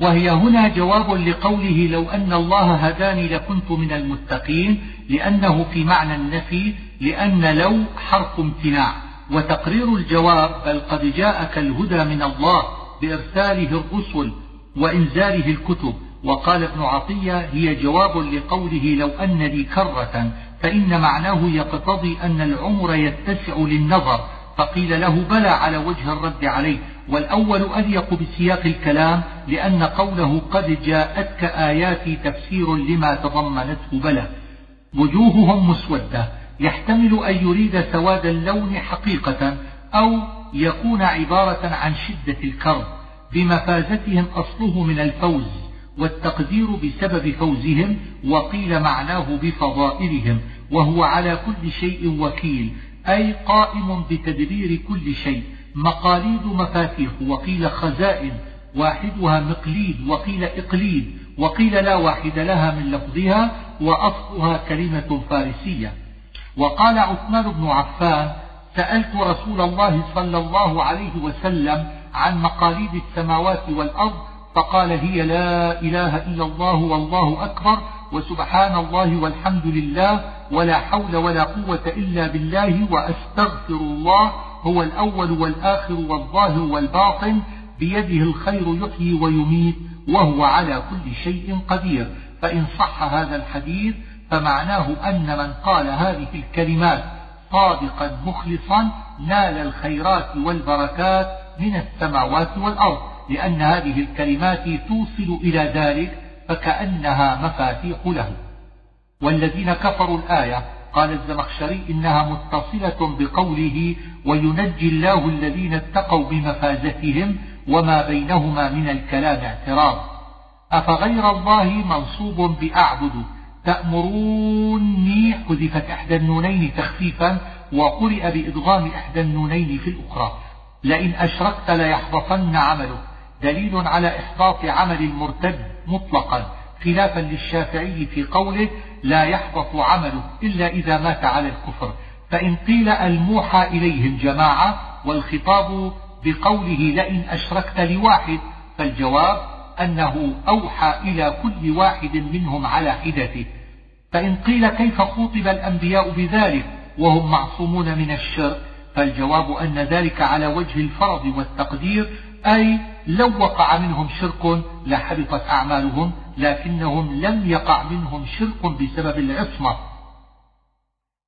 وهي هنا, جواب لقوله لو أن الله هداني لكنت من المتقين لأنه في معنى النفي لأن لو حرف امتناع. وتقرير الجواب بل قد جاءك الهدى من الله بإرساله الرسل وإنزاله الكتب. وقال ابن عطية هي جواب لقوله لو أن لي كرة فإن معناه يقتضي أن العمر يتسع للنظر. فقيل له بلى على وجه الرد عليه والأول أليق بسياق الكلام لأن قوله قد جاءتك آياتي تفسير لما تضمنته بلى. وجوههم مسودة يحتمل أن يريد سواد اللون حقيقة أو يكون عبارة عن شدة الكرب بمفازتهم أصله من الفوز والتقدير بسبب فوزهم وقيل معناه بفضائلهم وهو على كل شيء وكيل أي قائم بتدبير كل شيء. مقاليد مفاتيح وقيل خزائن واحدها مقليد وقيل إقليد وقيل لا واحد لها من لفظها وأصلها كلمة فارسية. وقال عثمان بن عفان سألت رسول الله صلى الله عليه وسلم عن مقاليد السماوات والأرض فقال هي لا إله إلا الله والله أكبر. وسبحان الله والحمد لله ولا حول ولا قوة إلا بالله وأستغفر الله هو الأول والآخر والظاهر والباطن بيده الخير يحيي ويميت وهو على كل شيء قدير. فإن صح هذا الحديث فمعناه أن من قال هذه الكلمات صادقا مخلصا نال الخيرات والبركات من السماوات والأرض لأن هذه الكلمات توصل إلى ذلك فكأنها مفاتيح له. والذين كفروا الآية قال الزمخشري إنها متصلة بقوله وينجي الله الذين اتقوا بمفازتهم وما بينهما من الكلام اعتراض. أفغير الله منصوب بأعبد؟ تأمروني حذفت إحدى النونين تخفيفا وقرئ بإدغام إحدى النونين في الأخرى. لئن أشركت ليحبطن عملك. دليل على إحباط عمل المرتد مطلقا خلافا للشافعي في قوله لا يحبط عمله إلا إذا مات على الكفر. فإن قيل الموحى إليهم جماعة والخطاب بقوله لئن أشركت لواحد فالجواب أنه أوحى إلى كل واحد منهم على حدته فإن قيل كيف خوطب الأنبياء بذلك وهم معصومون من الشرك فالجواب أن ذلك على وجه الفرض والتقدير أي لو وقع منهم شرك لحبطت أعمالهم لكنهم لم يقع منهم شرك بسبب العصمة.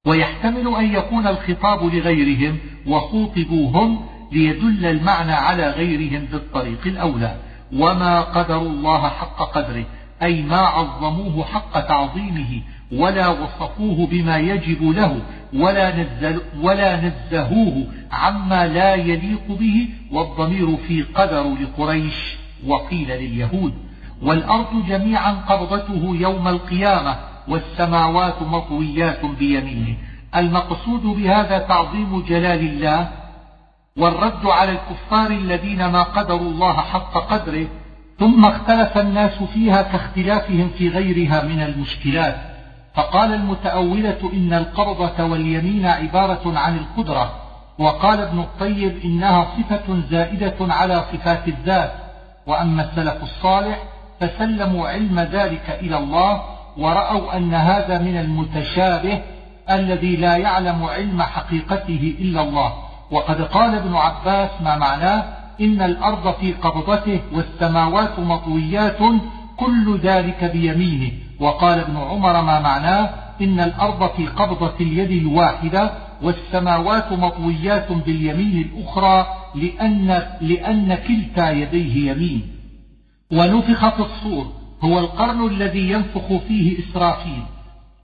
ويحتمل أن يكون الخطاب لغيرهم وخوطبوا هم ليدل المعنى على غيرهم بالطريق الأولى. وما قدروا الله حق قدره أي ما عظموه حق تعظيمه ولا وصفوه بما يجب له ولا, نزل ولا نزهوه عما لا يليق به والضمير في قدر لقريش وقيل لليهود. والأرض جميعا قبضته يوم القيامة والسماوات مطويات بيمينه. المقصود بهذا تعظيم جلال الله والرد على الكفار الذين ما قدروا الله حق قدره ثم اختلف الناس فيها كاختلافهم في غيرها من المشكلات. فقال المتأولة إن القبضة واليمين عبارة عن القدرة وقال ابن الطيب إنها صفة زائدة على صفات الذات وأما السلف الصالح فسلموا علم ذلك إلى الله ورأوا أن هذا من المتشابه الذي لا يعلم علم حقيقته إلا الله. وقد قال ابن عباس ما معناه؟ إن الأرض في قبضته والسماوات مطويات كل ذلك بيمينه. وقال ابن عمر ما معناه؟ إن الأرض في قبضة اليد الواحدة والسماوات مطويات باليمين الأخرى لأن, لأن كلتا يديه يمين. ونفخ في الصور هو القرن الذي ينفخ فيه إسرافيل.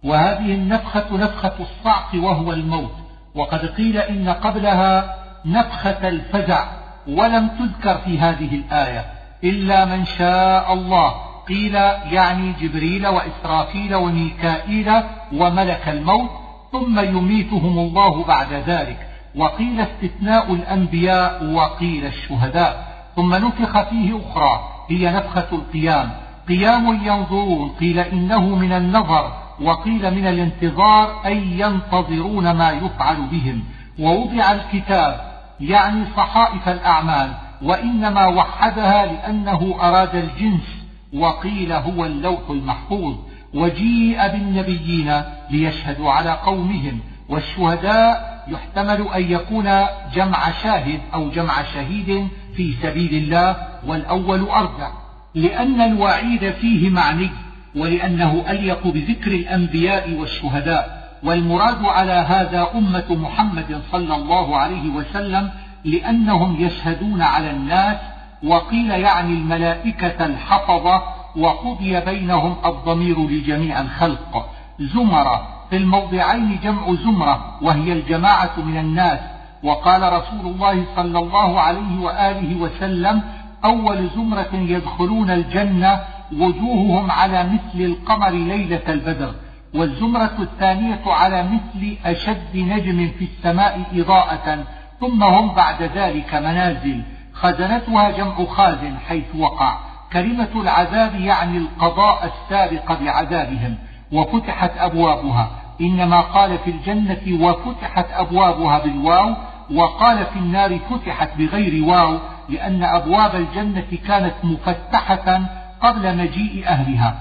وهذه النفخة نفخة الصعق وهو الموت. وقد قيل إن قبلها نفخة الفزع ولم تذكر في هذه الآية إلا من شاء الله. قيل يعني جبريل وإسرافيل وميكائيل وملك الموت ثم يميتهم الله بعد ذلك. وقيل استثناء الأنبياء وقيل الشهداء. ثم نفخ فيه أخرى هي نفخة القيام. قيام ينظرون قيل إنه من النظر وقيل من الانتظار أي ينتظرون ما يفعل بهم. ووضع الكتاب يعني صحائف الأعمال وإنما وحدها لأنه أراد الجنس وقيل هو اللوح المحفوظ وجيء بالنبيين ليشهدوا على قومهم والشهداء يحتمل أن يكون جمع شاهد أو جمع شهيد في سبيل الله والأول أرجع. لأن الوعيد فيه معني ولأنه أليق بذكر الأنبياء والشهداء والمراد على هذا أمة محمد صلى الله عليه وسلم لأنهم يشهدون على الناس وقيل يعني الملائكة الحفظة وقضي بينهم الضمير لجميع الخلق. زمرة. في الموضعين جمع زمرة وهي الجماعة من الناس. وقال رسول الله صلى الله عليه وآله وسلم أول زمرة يدخلون الجنة وجوههم على مثل القمر ليلة البدر. والزمرة الثانية على مثل أشد نجم في السماء إضاءة ثم هم بعد ذلك منازل. خزنتها جمع خازن حيث وقع. كلمة العذاب يعني القضاء السابق بعذابهم وفتحت أبوابها. إنما قال في الجنة وفتحت أبوابها بالواو وقال في النار فتحت بغير واو لأن أبواب الجنة كانت مفتحة قبل مجيء أهلها.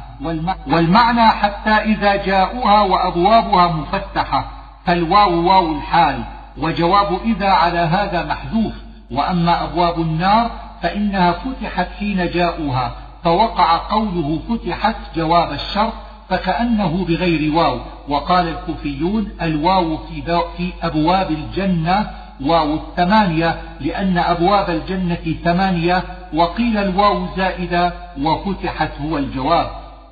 والمعنى حتى إذا جاءوها وأبوابها مفتحة فالواو واو الحال وجواب إذا على هذا محذوف. وأما أبواب النار فإنها فتحت حين جاءوها فوقع قوله فتحت جواب الشرط فكأنه بغير واو وقال الكوفيون الواو في أبواب الجنة واو الثمانية لأن أبواب الجنة ثمانية وقيل الواو زائدة وفتحت هو الجواب.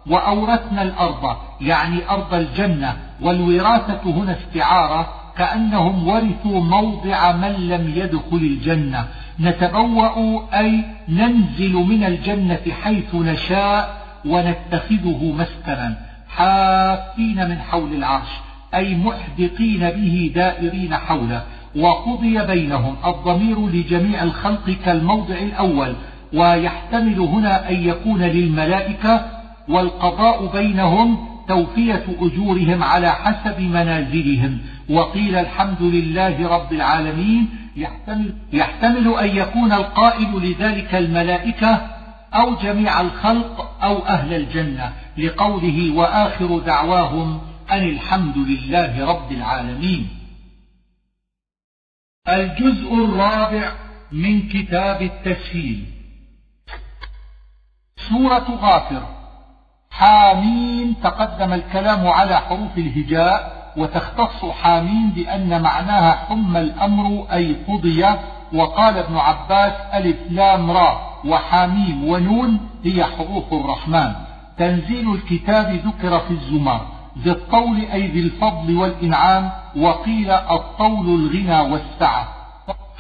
وأورثنا الأرض يعني أرض الجنة والوراثة هنا استعارة كأنهم ورثوا موضع من لم يدخل الجنة. نتبوأ أي ننزل من الجنة حيث نشاء ونتخذه مسكنا. حافين من حول العرش أي محدقين به دائرين حوله. وقضي بينهم الضمير لجميع الخلق كالموضع الأول. ويحتمل هنا أن يكون للملائكة والقضاء بينهم توفية أجورهم على حسب منازلهم. وقيل الحمد لله رب العالمين. يحتمل, يحتمل أن يكون القائل لذلك الملائكة أو جميع الخلق أو أهل الجنة. لقوله وآخر دعواهم أن الحمد لله رب العالمين. الجزء الرابع من كتاب التسهيل سورة غافر. حامين تقدم الكلام على حروف الهجاء وتختص حامين بأن معناها حم الأمر أي قضي وقال ابن عباس ألف لام را وحاميم ونون هي حروف الرحمن. تنزيل الكتاب ذكر في الزمر ذي الطول أي ذي الفضل والإنعام وقيل الطول الغنى والسعة.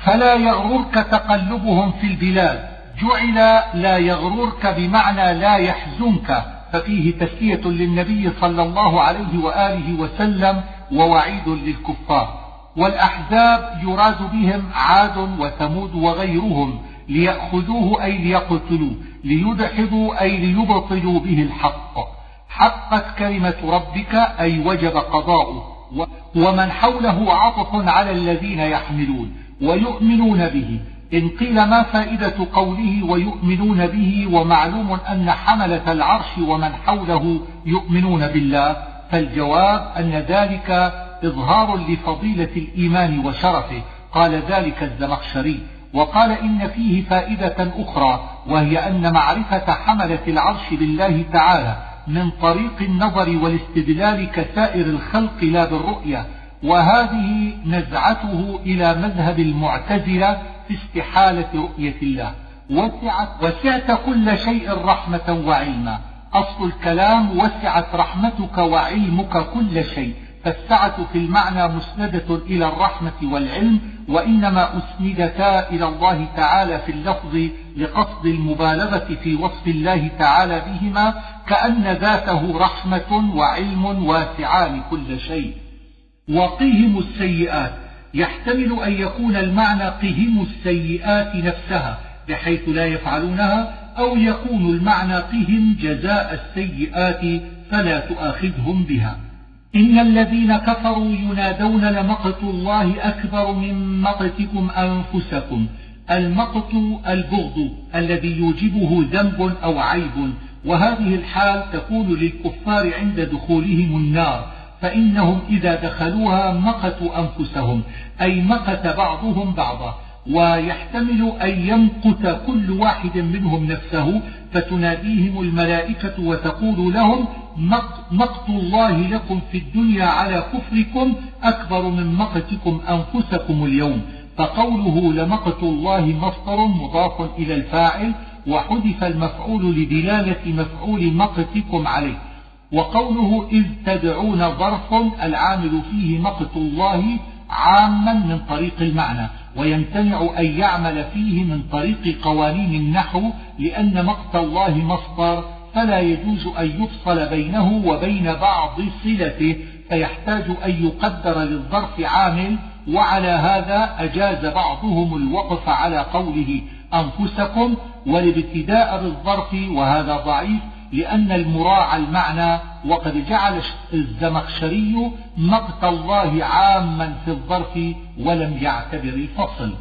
فلا يغررك تقلبهم في البلاد جعل لا يغررك بمعنى لا يحزنك. ففيه تسلية للنبي صلى الله عليه وآله وسلم ووعيد للكفار. والأحزاب يراد بهم عاد وثمود وغيرهم ليأخذوه أي ليقتلوه ليدحضوا أي ليبطلوا به الحق. حقت كلمة ربك أي وجب قضاؤه ومن حوله عطف على الذين يحملون ويؤمنون به. إن قيل ما فائدة قوله ويؤمنون به ومعلوم أن حملة العرش ومن حوله يؤمنون بالله فالجواب أن ذلك إظهار لفضيلة الإيمان وشرفه. قال ذلك الزمخشري. وقال إن فيه فائدة أخرى وهي أن معرفة حملة العرش بالله تعالى من طريق النظر والاستدلال كسائر الخلق لا بالرؤية وهذه نزعته إلى مذهب المعتزلة في استحالة رؤية الله. وسعت, وسعت كل شيء رحمة وعلما. أصل الكلام وسعت رحمتك وعلمك كل شيء. فالسعة في المعنى مسندة إلى الرحمة والعلم وإنما أسندتا إلى الله تعالى في اللفظ لقصد المبالغة في وصف الله تعالى بهما كأن ذاته رحمة وعلم واسعان كل شيء. وقهم السيئات. يحتمل أن يكون المعنى قهم السيئات نفسها بحيث لا يفعلونها أو يكون المعنى قهم جزاء السيئات فلا تؤاخذهم بها. إن الذين كفروا ينادون لمقت الله أكبر من مقتكم أنفسكم. المقت البغض الذي يوجبه ذنب أو عيب. وهذه الحال تكون للكفار عند دخولهم النار. فإنهم إذا دخلوها مقتوا أنفسهم أي مقت بعضهم بعضا ويحتمل أن يمقت كل واحد منهم نفسه فتناديهم الملائكة وتقول لهم مقت الله لكم في الدنيا على كفركم أكبر من مقتكم أنفسكم اليوم. فقوله لمقت الله مصدر مضاف إلى الفاعل وحذف المفعول لدلالة مفعول مقتكم عليه. وقوله إذ تدعون ظرف العامل فيه مقت الله عاما من طريق المعنى ويمتنع أن يعمل فيه من طريق قوانين النحو لأن مقت الله مصدر فلا يجوز أن يفصل بينه وبين بعض صلته فيحتاج أن يقدر للظرف عامل وعلى هذا أجاز بعضهم الوقف على قوله أنفسكم والابتداء بالظرف وهذا ضعيف لأن المراعى المعنى وقد جعل الزمخشري مقت الله عاما في الظرف ولم يعتبر الفصل.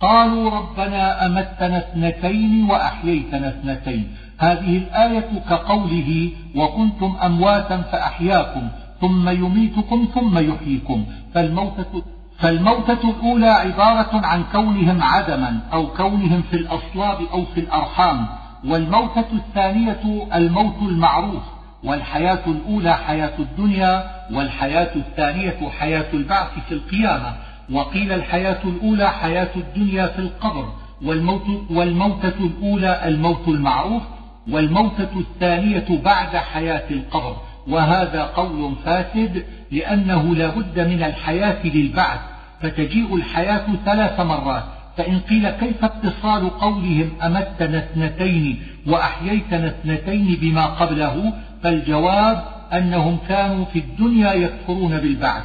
قالوا ربنا أمتنا اثنتين وأحييتنا اثنتين. هذه الآية كقوله وكنتم أمواتا فأحياكم ثم يميتكم ثم يحييكم. فالموتة فالموتة الأولى عبارة عن كونهم عدما أو كونهم في الأصلاب أو في الأرحام. والموتة الثانية الموت المعروف والحياة الأولى حياة الدنيا والحياة الثانية حياة البعث في القيامة. وقيل الحياة الأولى حياة الدنيا في القبر والموت والموتة الأولى الموت المعروف والموتة الثانية بعد حياة القبر. وهذا قول فاسد لأنه لا بد من الحياة للبعث فتجيء الحياة ثلاث مرات. فإن قيل كيف اتصال قولهم أمتنا اثنتين وأحييتنا اثنتين بما قبله فالجواب أنهم كانوا في الدنيا يكفرون بالبعث.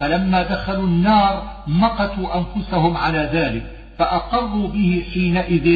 فلما دخلوا النار مقتوا أنفسهم على ذلك فأقروا به حينئذ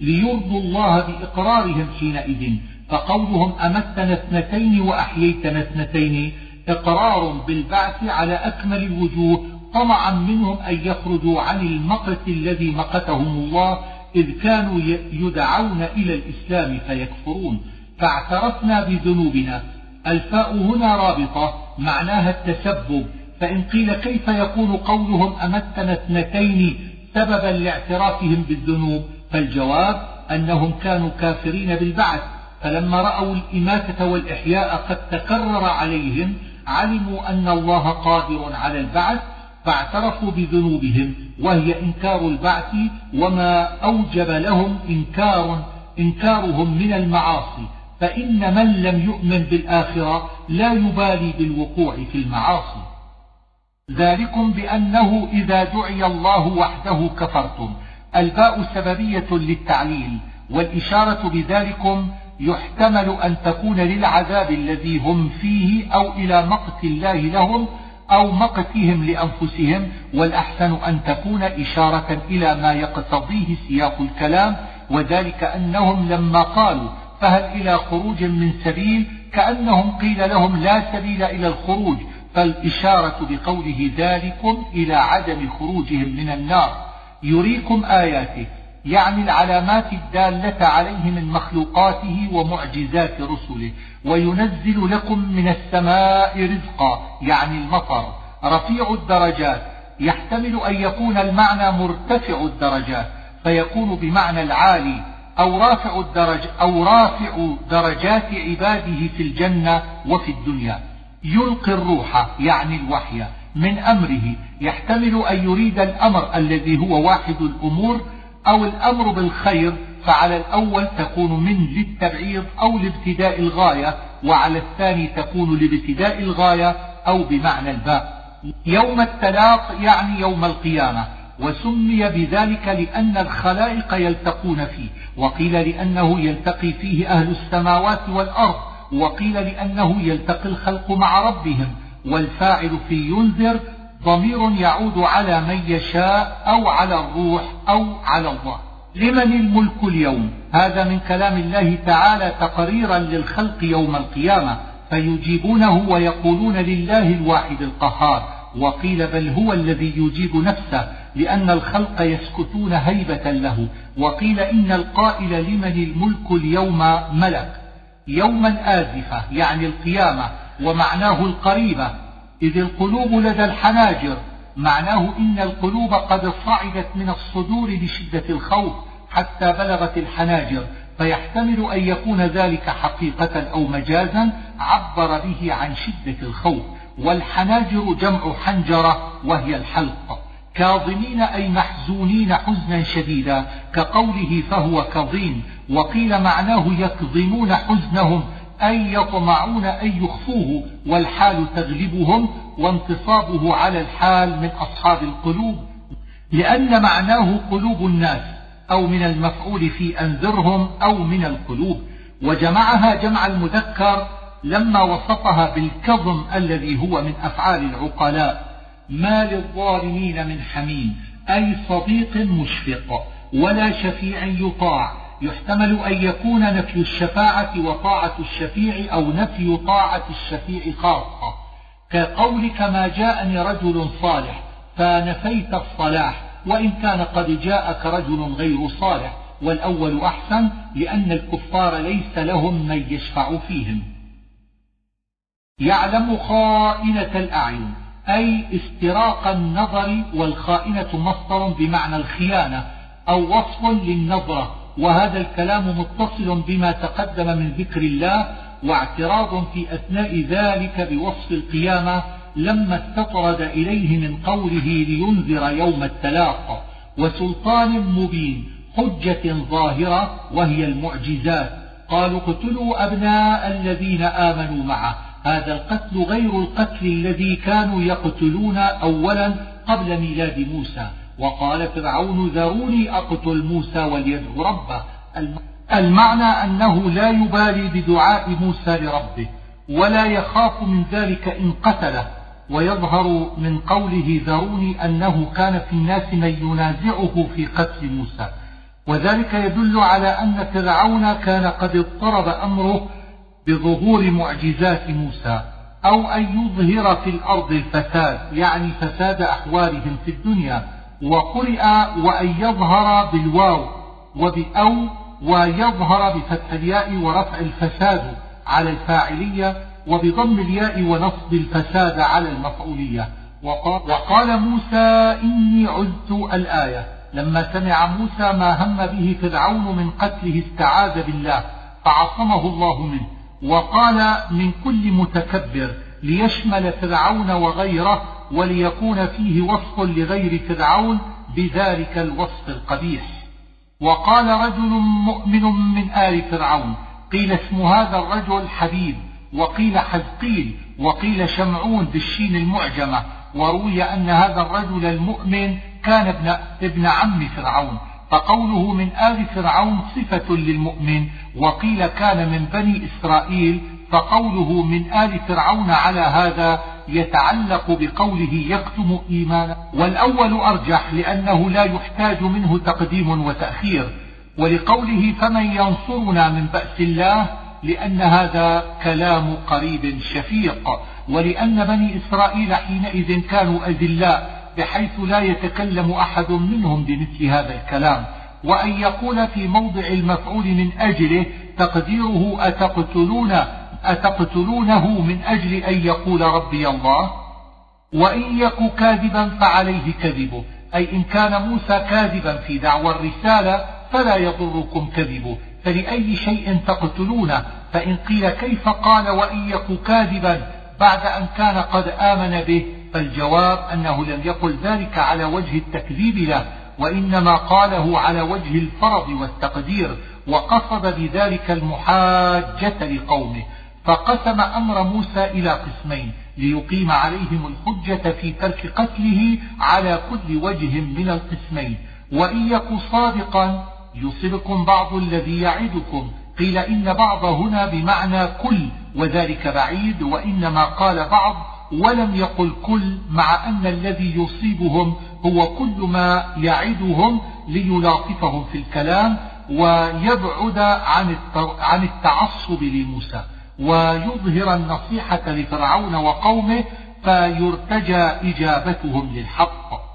ليرضوا الله بإقرارهم حينئذ. فقولهم أمتنا اثنتين وأحييتنا اثنتين إقرار بالبعث على أكمل الوجوه طمعا منهم أن يخرجوا عن المقت الذي مقتهم الله إذ كانوا يدعون إلى الإسلام فيكفرون. فاعترفنا بذنوبنا. الفاء هنا رابطة معناها التسبب. فإن قيل كيف يكون قولهم أمتنا اثنتين سببا لاعترافهم بالذنوب؟ فالجواب أنهم كانوا كافرين بالبعث. فلما رأوا الإماتة والإحياء قد تكرر عليهم علموا أن الله قادر على البعث فاعترفوا بذنوبهم وهي إنكار البعث وما أوجب لهم إنكار إنكارهم من المعاصي. فإن من لم يؤمن بالآخرة لا يبالي بالوقوع في المعاصي. ذلكم بأنه إذا دعي الله وحده كفرتم. الباء سببية للتعليل والإشارة بذلكم يحتمل أن تكون للعذاب الذي هم فيه أو إلى مقت الله لهم أو مقتهم لأنفسهم والأحسن أن تكون إشارة إلى ما يقتضيه سياق الكلام وذلك أنهم لما قالوا فهل إلى خروج من سبيل كأنهم قيل لهم لا سبيل إلى الخروج فالإشارة بقوله ذلكم إلى عدم خروجهم من النار. يريكم آياته يعني العلامات الدالة عليه من مخلوقاته ومعجزات رسله. وينزل لكم من السماء رزقا يعني المطر رفيع الدرجات. يحتمل أن يكون المعنى مرتفع الدرجات فيكون بمعنى العالي أو رافع الدرج أو رافع درجات عباده في الجنة وفي الدنيا. يلقي الروح يعني الوحي من أمره. يحتمل أن يريد الأمر الذي هو واحد الأمور أو الأمر بالخير فعلى الأول تكون من للتبعيض أو لابتداء الغاية وعلى الثاني تكون لابتداء الغاية أو بمعنى الباء يوم التلاق يعني يوم القيامة وسمي بذلك لأن الخلائق يلتقون فيه وقيل لأنه يلتقي فيه أهل السماوات والأرض وقيل لأنه يلتقي الخلق مع ربهم والفاعل في ينذر ضمير يعود على من يشاء أو على الروح أو على الله. لمن الملك اليوم؟ هذا من كلام الله تعالى تقريرا للخلق يوم القيامة. فيجيبونه ويقولون لله الواحد القهار. وقيل بل هو الذي يجيب نفسه لأن الخلق يسكتون هيبة له. وقيل إن القائل لمن الملك اليوم ملك. يوما آزفة يعني القيامة ومعناه القريبة. إذ القلوب لدى الحناجر. معناه إن القلوب قد صعدت من الصدور بشدة الخوف حتى بلغت الحناجر فيحتمل أن يكون ذلك حقيقة أو مجازا عبر به عن شدة الخوف. والحناجر جمع حنجرة وهي الحلق. كاظمين أي محزونين حزنا شديدا كقوله فهو كظيم وقيل معناه يكظمون حزنهم أي يطمعون أن يخفوه والحال تغلبهم وانتصابه على الحال من أصحاب القلوب لأن معناه قلوب الناس أو من المفعول في أنذرهم أو من القلوب وجمعها جمع المذكر لما وصفها بالكظم الذي هو من أفعال العقلاء ما للظالمين من حميم أي صديق مشفق ولا شفيع يطاع يحتمل أن يكون نفي الشفاعة وطاعة الشفيع أو نفي طاعة الشفيع خاصة. كقولك ما جاءني رجل صالح فنفيت الصلاح وإن كان قد جاءك رجل غير صالح والأول أحسن لأن الكفار ليس لهم من يشفع فيهم. يعلم خائنة الأعين أي استراق النظر والخائنة مصدر بمعنى الخيانة أو وصف للنظرة. وهذا الكلام متصل بما تقدم من ذكر الله واعتراض في أثناء ذلك بوصف القيامة لما استطرد إليه من قوله لينذر يوم التلاق وسلطان مبين حجة ظاهرة وهي المعجزات. قالوا اقتلوا أبناء الذين آمنوا معه. هذا القتل غير القتل الذي كانوا يقتلون أولا قبل ميلاد موسى. وقال فرعون ذروني أقتل موسى وليدعو ربه. المعنى أنه لا يبالي بدعاء موسى لربه ولا يخاف من ذلك إن قتله ويظهر من قوله ذروني أنه كان في الناس من ينازعه في قتل موسى. وذلك يدل على أن فرعون كان قد اضطرب أمره بظهور معجزات موسى أو أن يظهر في الأرض الفساد يعني فساد أحوالهم في الدنيا. وقرئ وأن يظهر بالواو وبأو ويظهر بفتح الياء ورفع الفساد على الفاعلية وبضم الياء ونصب الفساد على المفعولية. وقال موسى إني عزت الآية. لما سمع موسى ما هم به فرعون من قتله استعاذ بالله فعصمه الله منه. وقال من كل متكبر ليشمل فرعون وغيره وليكون فيه وصف لغير فرعون بذلك الوصف القبيح. وقال رجل مؤمن من آل فرعون قيل اسم هذا الرجل حبيب وقيل حزقيل وقيل شمعون بالشين المعجمة وروي أن هذا الرجل المؤمن كان ابن, ابن عم فرعون فقوله من آل فرعون صفة للمؤمن وقيل كان من بني إسرائيل فقوله من آل فرعون على هذا يتعلق بقوله يكتم إيمانه والأول أرجح لأنه لا يحتاج منه تقديم وتأخير. ولقوله فمن ينصرنا من بأس الله لأن هذا كلام قريب شفيق. ولأن بني إسرائيل حينئذ كانوا أذلاء بحيث لا يتكلم أحد منهم بمثل هذا الكلام. وأن يقول في موضع المفعول من أجله تقديره أتقتلون؟ أتقتلونه من أجل أن يقول ربي الله؟ وإن يك كاذبا فعليه كذبه. أي إن كان موسى كاذبا في دعوى الرسالة فلا يضركم كذبه. فلأي شيء تقتلونه؟ فإن قيل كيف قال وإن يك كاذبا بعد أن كان قد آمن به؟ فالجواب أنه لم يقل ذلك على وجه التكذيب له وإنما قاله على وجه الفرض والتقدير وقصد بذلك المحاجة لقومه. فقسم أمر موسى إلى قسمين ليقيم عليهم الحجة في ترك قتله على كل وجه من القسمين. وإن يك صادقا يصبكم بعض الذي يعدكم. قيل إن بعض هنا بمعنى كل وذلك بعيد وإنما قال بعض ولم يقل كل مع أن الذي يصيبهم هو كل ما يعدهم ليلاطفهم في الكلام ويبعد عن التعصب لموسى. ويظهر النصيحة لفرعون وقومه فيرتجى إجابتهم للحق.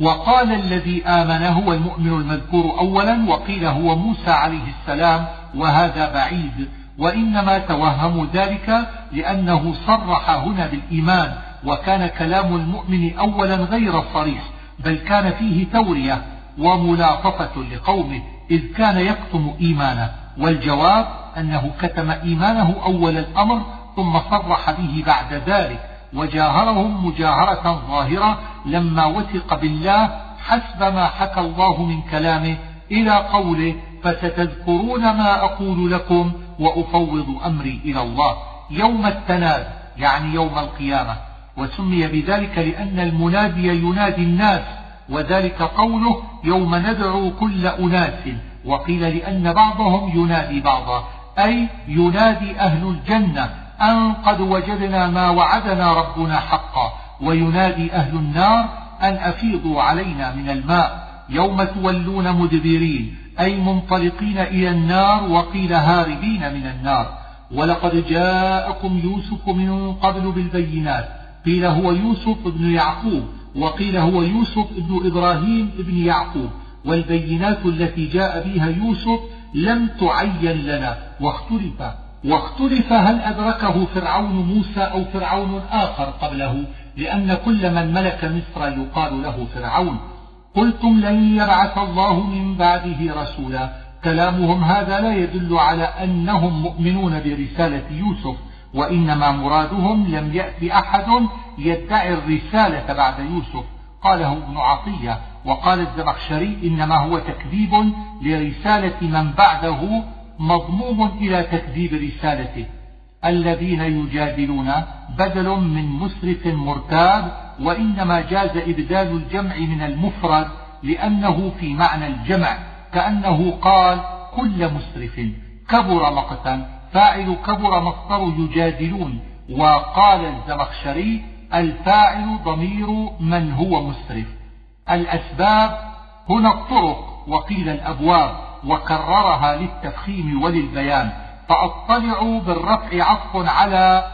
وقال الذي آمن هو المؤمن المذكور أولا وقيل هو موسى عليه السلام وهذا بعيد. وإنما توهموا ذلك لأنه صرح هنا بالإيمان وكان كلام المؤمن أولا غير صريح بل كان فيه تورية وملاطفة لقومه إذ كان يكتم إيمانه. والجواب أنه كتم إيمانه أول الأمر ثم صرح به بعد ذلك وجاهرهم مجاهرة ظاهرة لما وثق بالله حسب ما حكى الله من كلامه إلى قوله فستذكرون ما أقول لكم وأفوض أمري إلى الله يوم التناد يعني يوم القيامة. وسمي بذلك لأن المنادي ينادي الناس وذلك قوله يوم ندعو كل أناس وقيل لأن بعضهم ينادي بعضا أي ينادي أهل الجنة أن قد وجدنا ما وعدنا ربنا حقا وينادي أهل النار أن أفيضوا علينا من الماء يوم تولون مدبرين أي منطلقين إلى النار وقيل هاربين من النار. ولقد جاءكم يوسف من قبل بالبينات قيل هو يوسف بن يعقوب وقيل هو يوسف بن إبراهيم بن يعقوب. والبينات التي جاء بها يوسف لم تعين لنا. واختلف. واختلف هل أدركه فرعون موسى أو فرعون آخر قبله؟ لأن كل من ملك مصر يقال له فرعون. قلتم لن يبعث الله من بعده رسولا. كلامهم هذا لا يدل على أنهم مؤمنون برسالة يوسف وإنما مرادهم لم يأتي أحد يدعي الرسالة بعد يوسف. قاله ابن عطية وقال الزمخشري إنما هو تكذيب لرسالة من بعده مضموم إلى تكذيب رسالته. الذين يجادلون بدل من مسرف مرتاب وإنما جاز إبدال الجمع من المفرد لأنه في معنى الجمع كأنه قال كل مسرف كبر مقتا فاعل كبر مصدر يجادلون وقال الزمخشري الفاعل ضمير من هو مسرف. الأسباب هنا الطرق وقيل الأبواب وكررها للتفخيم وللبيان. فأطلع بالرفع عطف على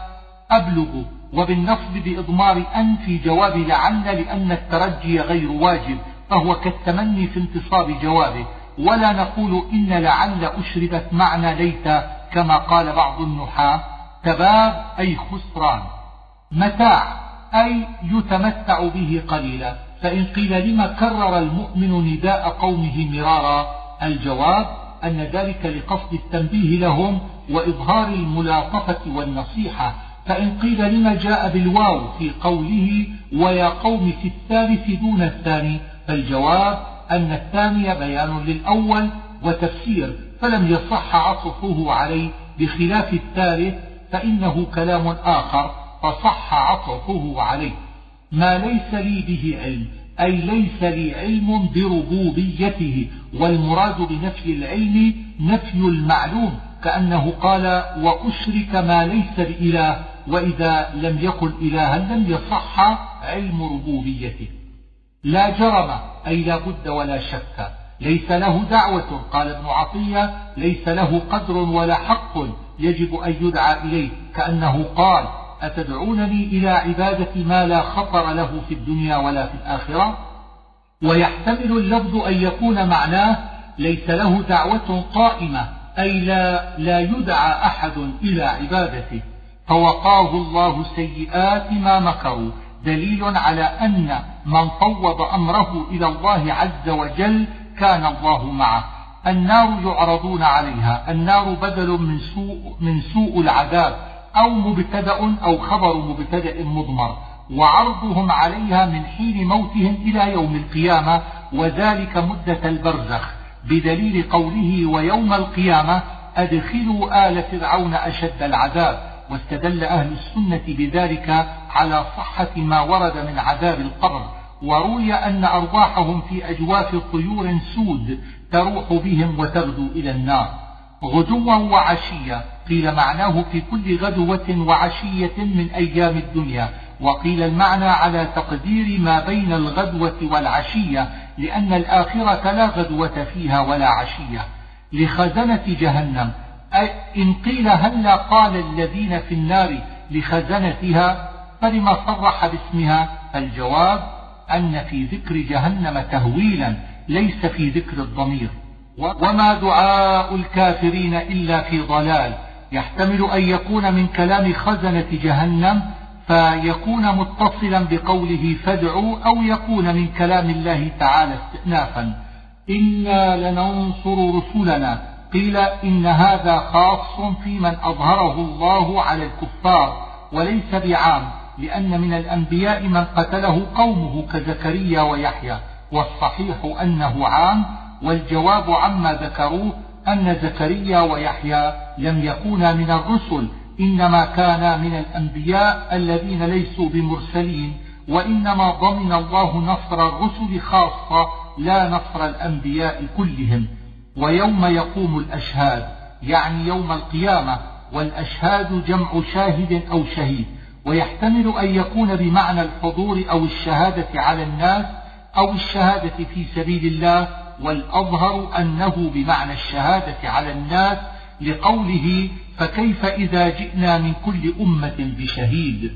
أبلغ وبالنصب بإضمار أن في جواب لعل لأن الترجي غير واجب فهو كالتمني في انتصاب جوابه. ولا نقول إن لعل أشربت معنى ليت كما قال بعض النحاة. تباب أي خسران. متاع أي يتمتع به قليلا. فإن قيل لما كرر المؤمن نداء قومه مرارا الجواب أن ذلك لقصد التنبيه لهم وإظهار الملاطفة والنصيحة. فإن قيل لما جاء بالواو في قوله ويا قوم في الثالث دون الثاني فالجواب أن الثاني بيان للأول وتفسير فلم يصح عطفه عليه. بخلاف الثالث فإنه كلام آخر. فصح عطفه عليه. ما ليس لي به علم أي ليس لي علم بربوبيته والمراد بنفي العلم نفي المعلوم كأنه قال وأشرك ما ليس بإله وإذا لم يكن إلها لم يصح علم ربوبيته. لا جرم أي لا بد ولا شك. ليس له دعوة قال ابن عطية ليس له قدر ولا حق يجب أن يدعى إليه كأنه قال أتدعونني إلى عبادة ما لا خطر له في الدنيا ولا في الآخرة؟ ويحتمل اللفظ أن يكون معناه ليس له دعوة قائمة أي لا, لا يدعى أحد إلى عبادته. فوقاه الله سيئات ما مكروا. دليل على أن من فوض أمره إلى الله عز وجل كان الله معه. النار يعرضون عليها. النار بدل من سوء, من سوء العذاب. أو مبتدأ أو خبر مبتدأ مضمر وعرضهم عليها من حين موتهم إلى يوم القيامة وذلك مدة البرزخ بدليل قوله ويوم القيامة أدخلوا آل فرعون أشد العذاب واستدل أهل السنة بذلك على صحة ما ورد من عذاب القبر وروي أن أرواحهم في أجواف طيور سود تروح بهم وتغدو إلى النار. غدوا وعشية قيل معناه في كل غدوة وعشية من أيام الدنيا. وقيل المعنى على تقدير ما بين الغدوة والعشية لأن الآخرة لا غدوة فيها ولا عشية. لخزنة جهنم. إن قيل هلا قال الذين في النار لخزنتها فلما صرح باسمها؟ الجواب أن في ذكر جهنم تهويلا ليس في ذكر الضمير. وما دعاء الكافرين إلا في ضلال. يحتمل أن يكون من كلام خزنة جهنم فيكون متصلا بقوله فادعوا أو يكون من كلام الله تعالى استئنافا. إنا لننصر رسلنا. قيل إن هذا خاص في من أظهره الله على الكفار وليس بعام لأن من الأنبياء من قتله قومه كزكريا ويحيى والصحيح أنه عام. والجواب عما ذكروه أن زكريا ويحيى لم يكونا من الرسل إنما كانا من الأنبياء الذين ليسوا بمرسلين وإنما ضمن الله نصر الرسل خاصة لا نصر الأنبياء كلهم. ويوم يقوم الأشهاد يعني يوم القيامة والأشهاد جمع شاهد أو شهيد. ويحتمل أن يكون بمعنى الحضور أو الشهادة على الناس أو الشهادة في سبيل الله والأظهر أنه بمعنى الشهادة على الناس لقوله فكيف إذا جئنا من كل أمة بشهيد؟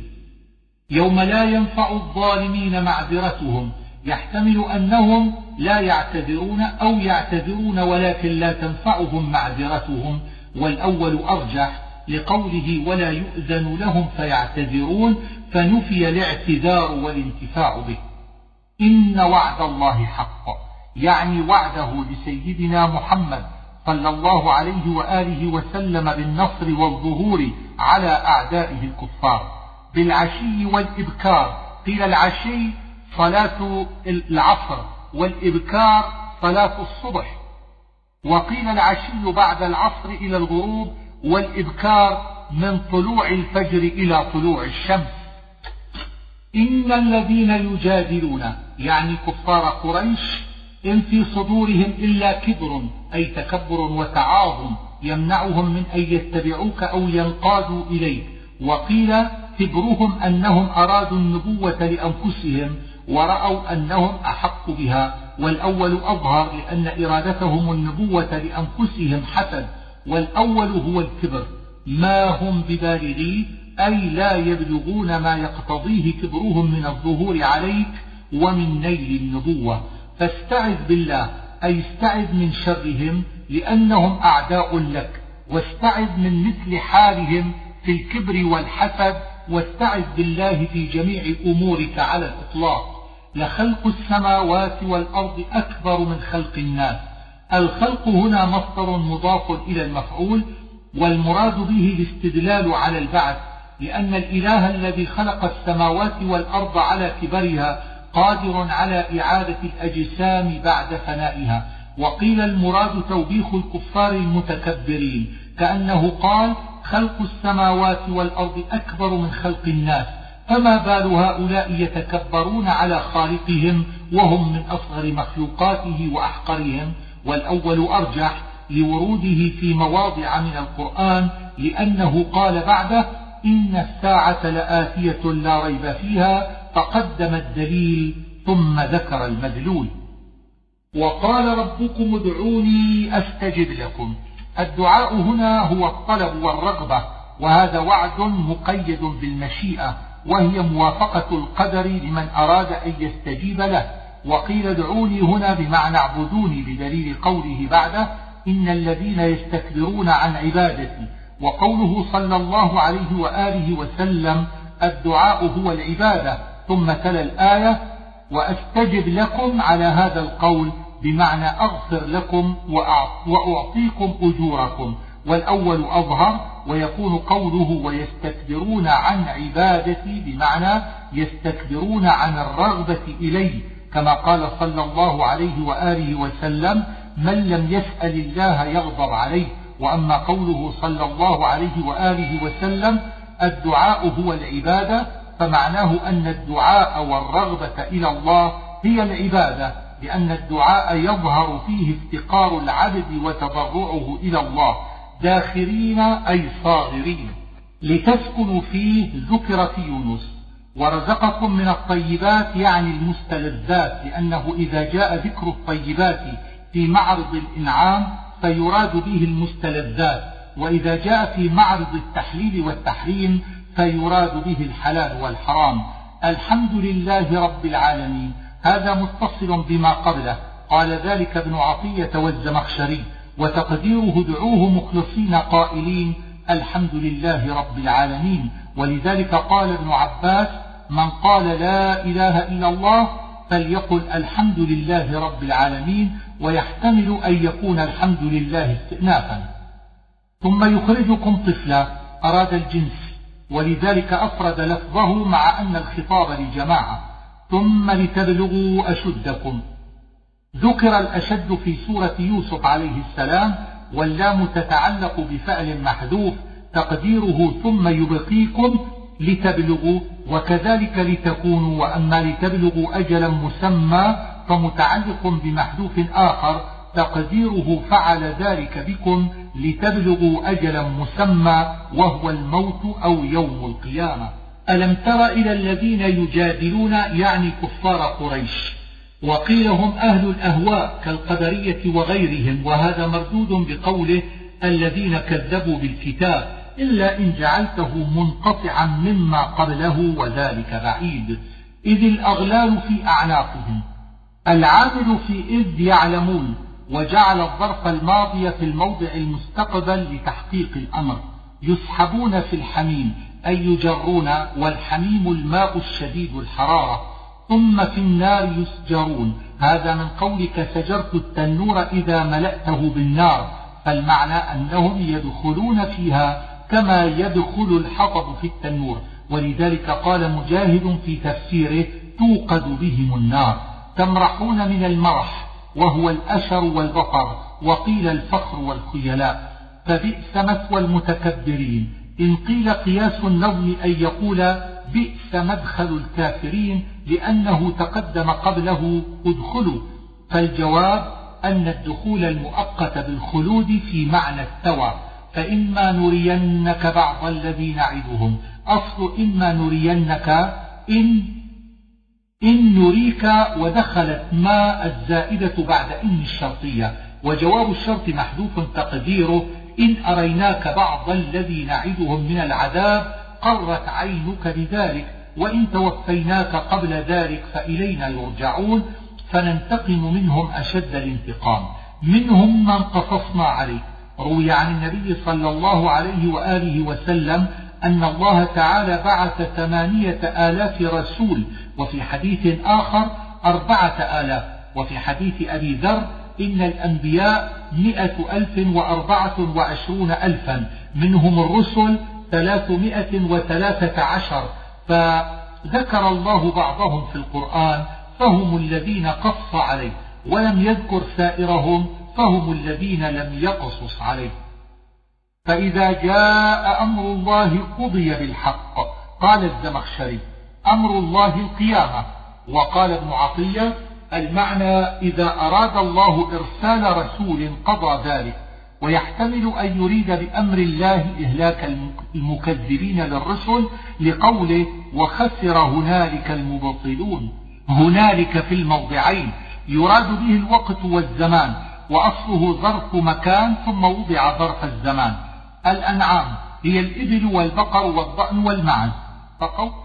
يوم لا ينفع الظالمين معذرتهم يحتمل أنهم لا يعتذرون أو يعتذرون ولكن لا تنفعهم معذرتهم والأول أرجح لقوله ولا يؤذن لهم فيعتذرون فنفي الاعتذار والانتفاع به. إن وعد الله حق. يعني وعده لسيدنا محمد صلى الله عليه وآله وسلم بالنصر والظهور على أعدائه الكفار. بالعشي والإبكار. قيل العشي صلاة العصر والإبكار صلاة الصبح. وقيل العشي بعد العصر إلى الغروب والإبكار من طلوع الفجر إلى طلوع الشمس. إن الذين يجادلون يعني كفار قريش إن في صدورهم إلا كبر أي تكبر وتعاظم يمنعهم من أن يتبعوك أو ينقادوا إليك. وقيل كبرهم أنهم أرادوا النبوة لأنفسهم ورأوا أنهم أحق بها. والأول أظهر لأن إرادتهم النبوة لأنفسهم حسد والأول هو الكبر. ما هم ببالغيه أي لا يبلغون ما يقتضيه كبرهم من الظهور عليك ومن نيل النبوة. فاستعذ بالله أي استعذ من شرهم لأنهم أعداء لك. واستعذ من مثل حالهم في الكبر والحسد. واستعذ بالله في جميع أمورك على الإطلاق. لخلق السماوات والأرض أكبر من خلق الناس. الخلق هنا مصدر مضاف إلى المفعول والمراد به الاستدلال على البعث. لأن الإله الذي خلق السماوات والأرض على كبرها قادر على إعادة الأجسام بعد فنائها وقيل المراد توبيخ الكفار المتكبرين كأنه قال خلق السماوات والأرض أكبر من خلق الناس فما بال هؤلاء يتكبرون على خالقهم وهم من أصغر مخلوقاته وأحقرهم؟ والأول أرجح لوروده في مواضع من القرآن لأنه قال بعده إن الساعة لآتية لا ريب فيها فقدم الدليل ثم ذكر المدلول. وقال ربكم ادعوني أستجب لكم. الدعاء هنا هو الطلب والرغبة وهذا وعد مقيد بالمشيئة وهي موافقة القدر لمن أراد أن يستجيب له. وقيل ادعوني هنا بمعنى اعبدوني بدليل قوله بعده إن الذين يستكبرون عن عبادتي. وقوله صلى الله عليه وآله وسلم الدعاء هو العبادة. ثم تلا الآية وأستجب لكم على هذا القول بمعنى أغفر لكم وأعطيكم أجوركم. والأول أظهر ويكون قوله ويستكبرون عن عبادتي بمعنى يستكبرون عن الرغبة إلي كما قال صلى الله عليه وآله وسلم من لم يسأل الله يغضب عليه. وأما قوله صلى الله عليه وآله وسلم الدعاء هو العبادة فمعناه أن الدعاء والرغبة إلى الله هي العبادة لأن الدعاء يظهر فيه افتقار العبد وتضرعه إلى الله داخرين أي صاغرين. لتسكنوا فيه ذكر في يونس. ورزقكم من الطيبات يعني المستلذات لأنه إذا جاء ذكر الطيبات في معرض الإنعام فيراد به المستلذات. وإذا جاء في معرض التحليل والتحريم فيراد به الحلال والحرام. الحمد لله رب العالمين. هذا متصل بما قبله. قال ذلك ابن عطية والزمخشري وتقديره دعوه مخلصين قائلين الحمد لله رب العالمين. ولذلك قال ابن عباس من قال لا إله إلا الله فليقل الحمد لله رب العالمين ويحتمل أن يكون الحمد لله استئنافا. ثم يخرجكم طفلا. أراد الجنس ولذلك أفرد لفظه مع أن الخطاب لجماعة. ثم لتبلغوا أشدكم. ذكر الأشد في سورة يوسف عليه السلام واللام تتعلق بفعل محذوف تقديره ثم يبقيكم لتبلغوا وكذلك لتكونوا وأما لتبلغوا أجلا مسمى فمتعلق بمحذوف آخر تقديره فعل ذلك بكم لتبلغوا أجلا مسمى وهو الموت أو يوم القيامة. ألم تر إلى الذين يجادلون يعني كفار قريش؟ وقيل هم أهل الأهواء كالقدرية وغيرهم وهذا مردود بقوله الذين كذبوا بالكتاب إلا إن جعلته منقطعا مما قبله وذلك بعيد. إذ الأغلال في أعناقهم العامل في إذ يعلمون. وجعل الظرف الماضي في الموضع المستقبل لتحقيق الأمر. يسحبون في الحميم أي يجرون والحميم الماء الشديد الحرارة. ثم في النار يسجرون. هذا من قولك سجرت التنور إذا ملأته بالنار. فالمعنى أنهم يدخلون فيها كما يدخل الحطب في التنور. ولذلك قال مجاهد في تفسيره توقد بهم النار. تمرحون من المرح. وهو الأشر والبطر وقيل الفخر والخيلاء فبئس مثوى المتكبرين. إن قيل قياس النظم أن يقول بئس مدخل الكافرين لأنه تقدم قبله ادخلوا. فالجواب أن الدخول المؤقت بالخلود في معنى الثوى فإما نرينك بعض الذي نعدهم. أصل إما نرينك إن إن نريك ودخلت ما الزائدة بعد إن الشرطية. وجواب الشرط محذوف تقديره. إن أريناك بعض الذي نعدهم من العذاب قرت عينك بذلك. وإن توفيناك قبل ذلك فإلينا يرجعون. فننتقم منهم أشد الانتقام. منهم من قصصنا عليك. روي عن النبي صلى الله عليه وآله وسلم أن الله تعالى بعث ثمانية آلاف رسول وفي حديث آخر أربعة آلاف وفي حديث أبي ذر إن الأنبياء مئة ألف وأربعة وعشرون ألفا منهم الرسل ثلاثمائة وثلاثة عشر. فذكر الله بعضهم في القرآن فهم الذين قص عليه ولم يذكر سائرهم فهم الذين لم يقصص عليه. فإذا جاء أمر الله قضي بالحق. قال الزمخشري أمر الله القيامة. وقال ابن عطية المعنى إذا أراد الله إرسال رسول قضى ذلك. ويحتمل أن يريد بأمر الله إهلاك المكذبين للرسل لقوله وخسر هنالك المبطلون. هنالك في الموضعين. يراد به الوقت والزمان. وأصله ظرف مكان ثم وضع ظرف الزمان. الأنعام هي الإبل والبقر والضأن والمعز.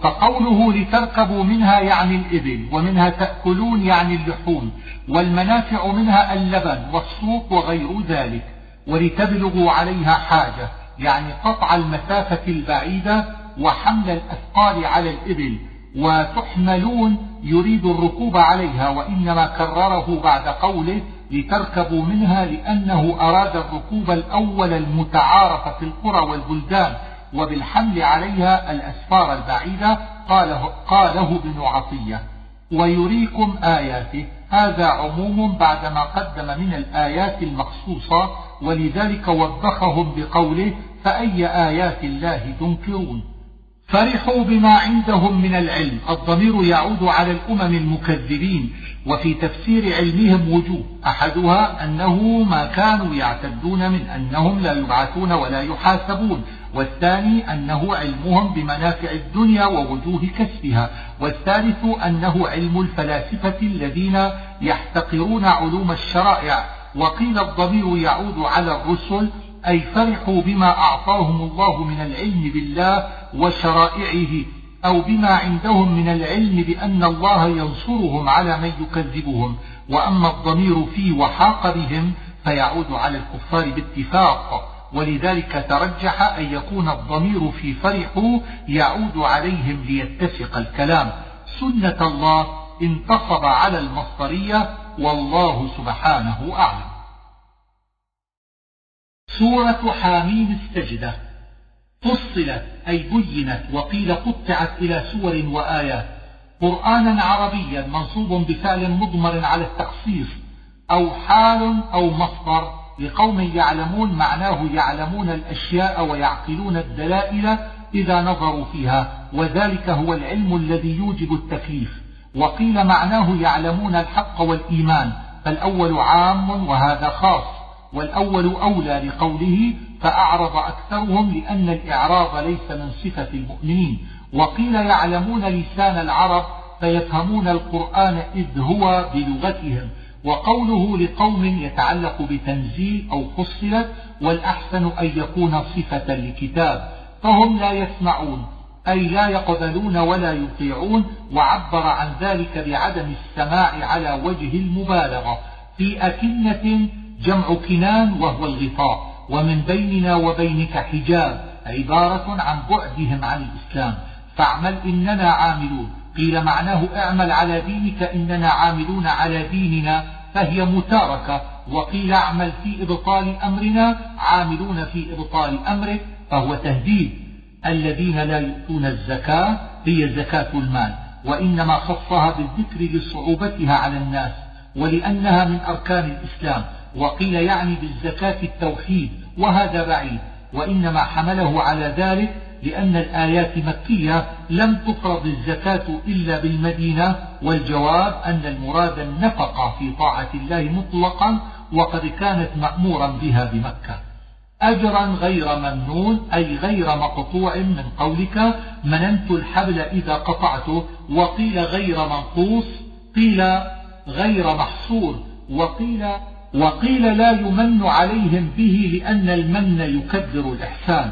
فقوله لتركبوا منها يعني الإبل ومنها تأكلون يعني اللحوم والمنافع منها اللبن والصوف وغير ذلك. ولتبلغوا عليها حاجة يعني قطع المسافة البعيدة وحمل الأثقال على الإبل. وتحملون يريد الركوب عليها وإنما كرره بعد قوله لتركبوا منها لأنه أراد الركوب الأول المتعارف في القرى والبلدان وبالحمل عليها الأسفار البعيدة قاله, قاله ابن عطية. ويريكم آياته. هذا عموم بعدما قدم من الآيات المخصوصة ولذلك وبخهم بقوله فأي آيات الله تنكرون؟ فرحوا بما عندهم من العلم. الضمير يعود على الأمم المكذبين وفي تفسير علمهم وجوه. أحدها أنه ما كانوا يعتدون من أنهم لا يبعثون ولا يحاسبون. والثاني أنه علمهم بمنافع الدنيا ووجوه كسبها. والثالث أنه علم الفلاسفة الذين يحتقرون علوم الشرائع. وقيل الضمير يعود على الرسل أي فرحوا بما أعطاهم الله من العلم بالله وشرائعه أو بما عندهم من العلم بأن الله ينصرهم على من يكذبهم. وأما الضمير في وحاق بهم فيعود على الكفار باتفاق. ولذلك ترجح أن يكون الضمير في فرحوا يعود عليهم ليتسق الكلام. سنة الله انتصب على المصدرية والله سبحانه أعلم. سورة حاميم السجدة. فصلت أي بينت وقيل قطعت إلى سور وآيات. قرآنا عربيا منصوب بفعل مضمر على التخصيص أو حال أو مصدر لقوم يعلمون معناه يعلمون الأشياء ويعقلون الدلائل إذا نظروا فيها وذلك هو العلم الذي يوجب التكليف. وقيل معناه يعلمون الحق والإيمان فالأول عام وهذا خاص. والأول أولى لقوله فأعرض أكثرهم لأن الإعراض ليس من صفة المؤمنين. وقيل يعلمون لسان العرب فيفهمون القرآن إذ هو بلغتهم. وقوله لقوم يتعلق بتنزيل أو فصلت والأحسن أن يكون صفة لكتاب. فهم لا يسمعون أي لا يقبلون ولا يطيعون وعبر عن ذلك بعدم السماع على وجه المبالغة. في أكنة جمع كنان وهو الغطاء ومن بيننا وبينك حجاب عبارة عن بعدهم عن الإسلام. فاعمل إننا عاملون. قيل معناه اعمل على دينك إننا عاملون على ديننا فهي متاركة. وقيل اعمل في إبطال أمرنا عاملون في إبطال أمرك فهو تهديد. الذين لا يؤتون الزكاة هي زكاة المال وإنما خصها بالذكر لصعوبتها على الناس ولأنها من أركان الإسلام. وقيل يعني بالزكاة التوحيد وهذا بعيد وإنما حمله على ذلك لأن الآيات مكية لم تفرض الزكاة إلا بالمدينة والجواب أن المراد النفقة في طاعة الله مطلقا وقد كانت مأمورا بها بمكة. أجرا غير ممنون أي غير مقطوع من قولك مننت الحبل إذا قطعته وقيل غير منقوص قيل غير محصور وقيل وقيل لا يمن عليهم به لأن المن يكدر الإحسان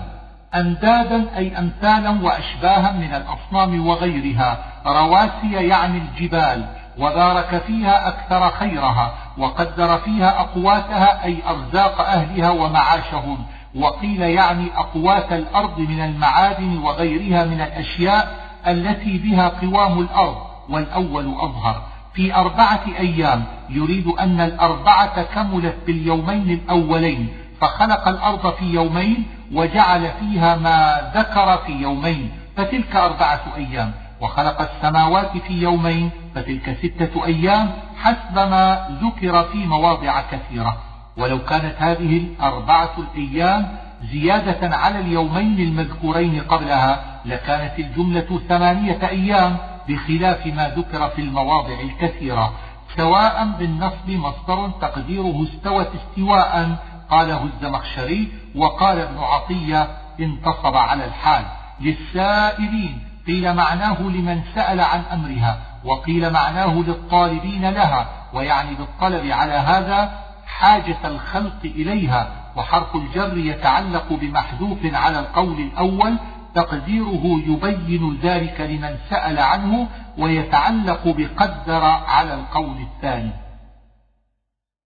أندادا أي أمثالا وأشباها من الأصنام وغيرها. رواسي يعني الجبال وبارك فيها أكثر خيرها وقدر فيها أقواتها أي أرزاق أهلها ومعاشهم. وقيل يعني أقوات الأرض من المعادن وغيرها من الأشياء التي بها قوام الأرض والأول أظهر. في أربعة أيام يريد أن الأربعة كملت باليومين الأولين فخلق الأرض في يومين وجعل فيها ما ذكر في يومين فتلك أربعة أيام. وخلق السماوات في يومين فتلك ستة أيام حسب ما ذكر في مواضع كثيرة. ولو كانت هذه الأربعة الأيام زيادة على اليومين المذكورين قبلها لكانت الجملة ثمانية أيام بخلاف ما ذكر في المواضع الكثيرة سواء بالنصب مصدر تقديره استوت استواء قاله الزمخشري وقال ابن عطية انتصب على الحال. للسائلين قيل معناه لمن سأل عن أمرها وقيل معناه للطالبين لها ويعني بالطلب على هذا حاجة الخلق إليها وحرف الجر يتعلق بمحذوف على القول الأول تقديره يبين ذلك لمن سأل عنه ويتعلق بقدر على القول الثاني.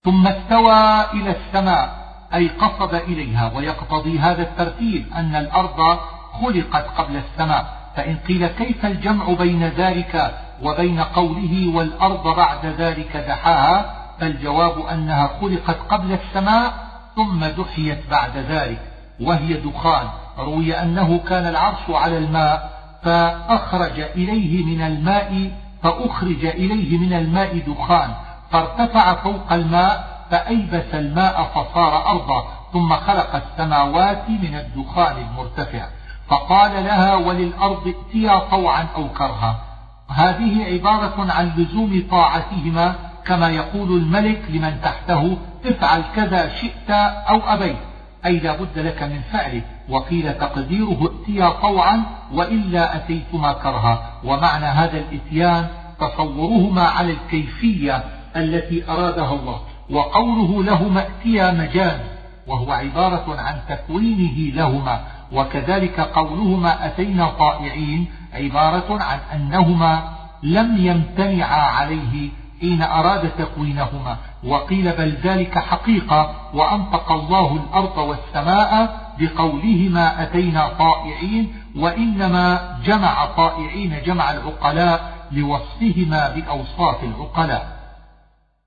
ثم استوى إلى السماء أي قصد إليها ويقتضي هذا الترتيب أن الأرض خلقت قبل السماء. فإن قيل كيف الجمع بين ذلك وبين قوله والأرض بعد ذلك دحاها فالجواب أنها خلقت قبل السماء ثم دحيت بعد ذلك وهي دخان. روي أنه كان العرش على الماء فأخرج إليه من الماء فأخرج إليه من الماء دخان فارتفع فوق الماء فأيبس الماء فصار أرضا ثم خلق السماوات من الدخان المرتفع. فقال لها وللأرض ائتيا طوعا أو كرها. هذه عبارة عن لزوم طاعتهما كما يقول الملك لمن تحته افعل كذا شئت أو أبيت أي لا بد لك من فعله. وقيل تقديره ائتيا طوعا وإلا أتيتما كرها. ومعنى هذا الإتيان تصورهما على الكيفية التي أرادها الله وقوله لهما ائتيا مجاز وهو عبارة عن تكوينه لهما وكذلك قولهما أتينا طائعين عبارة عن أنهما لم يمتنعا عليه حين أراد تكوينهما. وقيل بل ذلك حقيقة وأنطق الله الأرض والسماء بقولهما أتينا طائعين وإنما جمع طائعين جمع العقلاء لوصفهما بأوصاف العقلاء.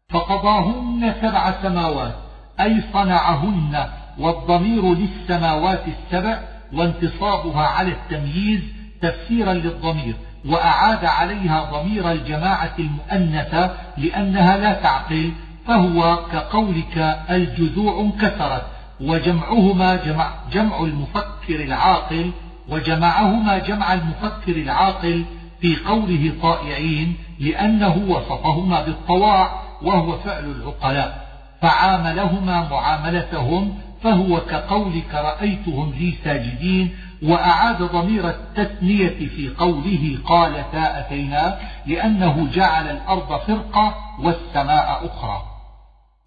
فقضاهن سبع سماوات أي صنعهن والضمير للسماوات السبع وانتصابها على التمييز تفسيرا للضمير وأعاد عليها ضمير الجماعة المؤنثة لأنها لا تعقل فهو كقولك الجذوع انكسرت. وجمعهما جمع, جمع المفكر العاقل وجمعهما جمع المفكر العاقل في قوله طائعين لأنه وصفهما بالطواع وهو فعل العقلاء فعاملهما معاملتهم فهو كقولك رأيتهم لي ساجدين وأعاد ضمير التثنية في قوله قالتا أتينا لأنه جعل الأرض فرقة والسماء أخرى.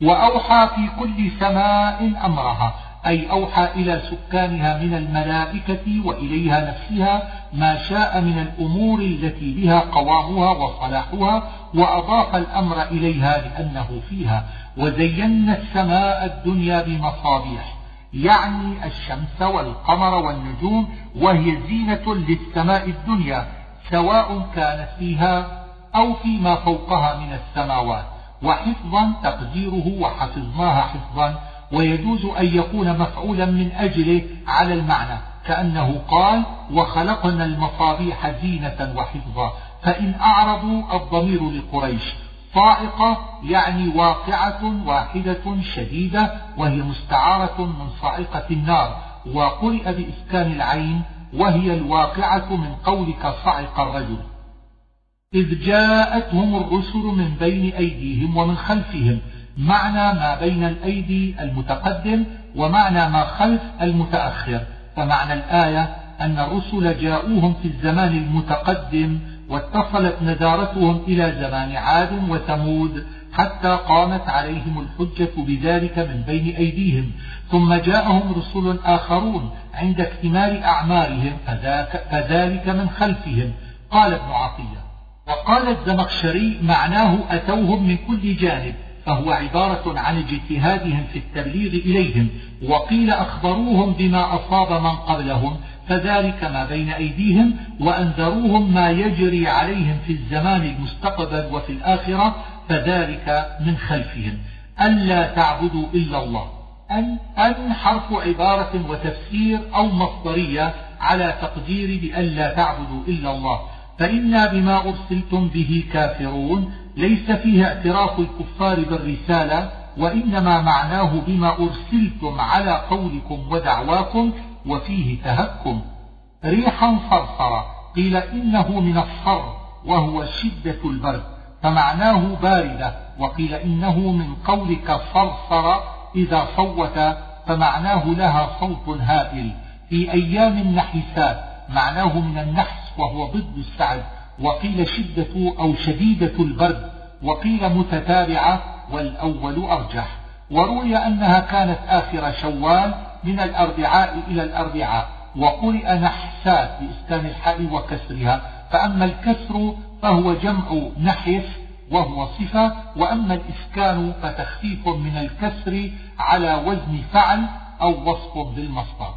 وأوحى في كل سماء أمرها أي أوحى إلى سكانها من الملائكة وإليها نفسها ما شاء من الأمور التي بها قوامها وصلاحها وأضاف الأمر إليها لأنه فيها وزينا السماء الدنيا بمصابيح يعني الشمس والقمر والنجوم وهي زينة للسماء الدنيا سواء كانت فيها أو فيما فوقها من السماوات. وحفظا تقديره وحفظناها حفظا ويجوز أن يكون مفعولا من أجله على المعنى كأنه قال وخلقنا المصابيح زينة وحفظا فإن أعرضوا الضمير لقريش صائقة يعني واقعة واحدة شديدة وهي مستعارة من صائقة النار وقرئ بإسكان العين وهي الواقعة من قولك صعق الرجل. إذ جاءتهم الرسل من بين أيديهم ومن خلفهم معنى ما بين الأيدي المتقدم ومعنى ما خلف المتأخر. فمعنى الآية أن الرسل جاءوهم في الزمان المتقدم واتصلت ندارتهم إلى زمان عاد وثمود حتى قامت عليهم الحجة بذلك من بين أيديهم. ثم جاءهم رسل آخرون عند اكتمال أعمارهم فذلك من خلفهم. قال ابن عطية وقال الزمخشري معناه أتوهم من كل جانب فهو عبارة عن اجتهادهم في التبليغ إليهم وقيل أخبروهم بما أصاب من قبلهم فذلك ما بين أيديهم وأنذروهم ما يجري عليهم في الزمان المستقبل وفي الآخرة فذلك من خلفهم. ألا تعبدوا إلا الله. أن, أن حرف عبارة وتفسير أو مصدرية على تقدير بألا تعبدوا إلا الله. فإنا بما أرسلتم به كافرون ليس فيها اعتراف الكفار بالرسالة وإنما معناه بما أرسلتم على قولكم ودعواكم وفيه تهكم. ريحا صرصرة قيل إنه من الصر وهو شدة البرد فمعناه باردة وقيل إنه من قولك صرصر إذا صوت فمعناه لها صوت هائل. في أيام النحسات معناه من النحس وهو ضد السعد وقيل شدة أو شديدة البرد وقيل متتابعة والأول أرجح. وروي أنها كانت آخر شوال من الأربعاء إلى الأربعاء وقرئ نحسات بإسكان الحاء وكسرها. فأما الكسر فهو جمع نحس وهو صفة وأما الإسكان فتخفيف من الكسر على وزن فعل أو وصف بالمصدر.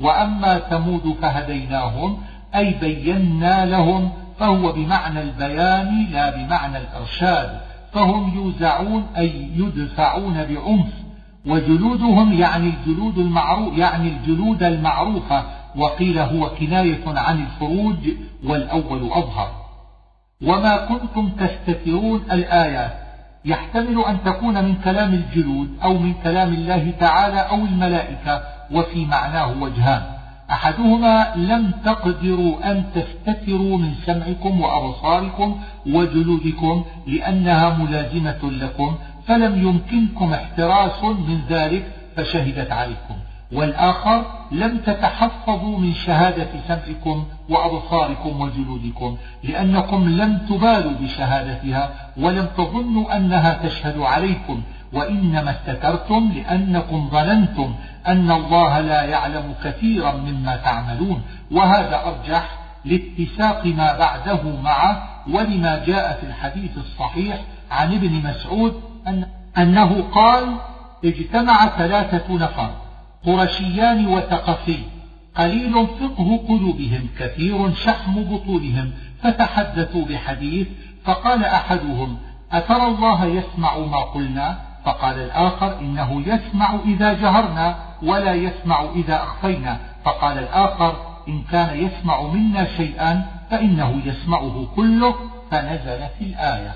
وأما ثمود فهديناهم أي بينا لهم فهو بمعنى البيان لا بمعنى الإرشاد. فهم يوزعون أي يدفعون بعنف وجلودهم يعني الجلود المعروف يعني الجلود المعروفة. وقيل هو كناية عن الفروج والأول أظهر. وما كنتم تستترون الآيات. يحتمل أن تكون من كلام الجلود أو من كلام الله تعالى أو الملائكة وفي معناه وجهان. أحدهما لم تقدروا أن تستتروا من سمعكم وأبصاركم وجلودكم لأنها ملازمة لكم فلم يمكنكم احتراس من ذلك فشهدت عليكم. والآخر لم تتحفظوا من شهادة سمعكم وأبصاركم وجلودكم لأنكم لم تبالوا بشهادتها ولم تظنوا أنها تشهد عليكم. وإنما استترتم لأنكم ظننتم أن الله لا يعلم كثيرا مما تعملون وهذا أرجح لاتساق ما بعده معه ولما جاء في الحديث الصحيح عن ابن مسعود أن أنه قال اجتمع ثلاثة نفر قرشيان وثقفي قليل فقه قلوبهم كثير شحم بطونهم فتحدثوا بحديث فقال أحدهم أترى الله يسمع ما قلنا؟ فقال الآخر إنه يسمع إذا جهرنا ولا يسمع إذا أخفينا. فقال الآخر إن كان يسمع منا شيئا فإنه يسمعه كله. فنزلت الآية.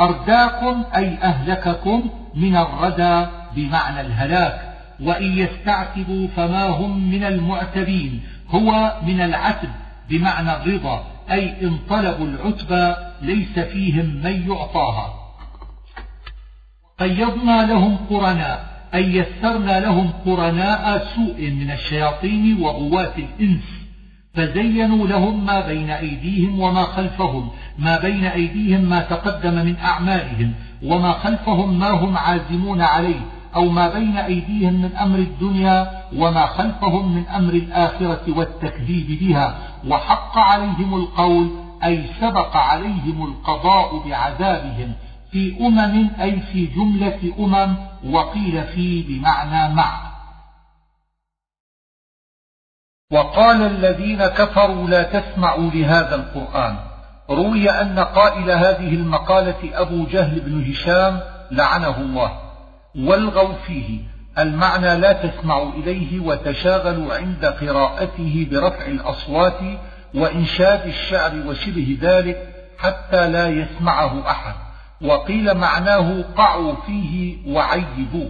أرداكم أي أهلككم من الردى بمعنى الهلاك. وإن يستعتبوا فما هم من المعتبين. هو من العتب بمعنى الرضا. أي إن طلبوا العتبى ليس فيهم من يعطاها. قيضنا لهم قرناء أي يسرنا لهم قرناء سوء من الشياطين وغواة الإنس. فزينوا لهم ما بين أيديهم وما خلفهم ما بين أيديهم ما تقدم من أعمالهم وما خلفهم ما هم عازمون عليه أو ما بين أيديهم من أمر الدنيا وما خلفهم من أمر الآخرة والتكذيب بها. وحق عليهم القول أي سبق عليهم القضاء بعذابهم. في أمم أي في جملة أمم وقيل في بمعنى مع. وقال الذين كفروا لا تسمعوا لهذا القرآن. روي أن قائل هذه المقالة أبو جهل بن هشام لعنه الله. والغوا فيه. المعنى لا تسمعوا إليه وتشاغلوا عند قراءته برفع الأصوات وإنشاد الشعر وشبه ذلك حتى لا يسمعه أحد. وقيل معناه قعوا فيه وعيبوا.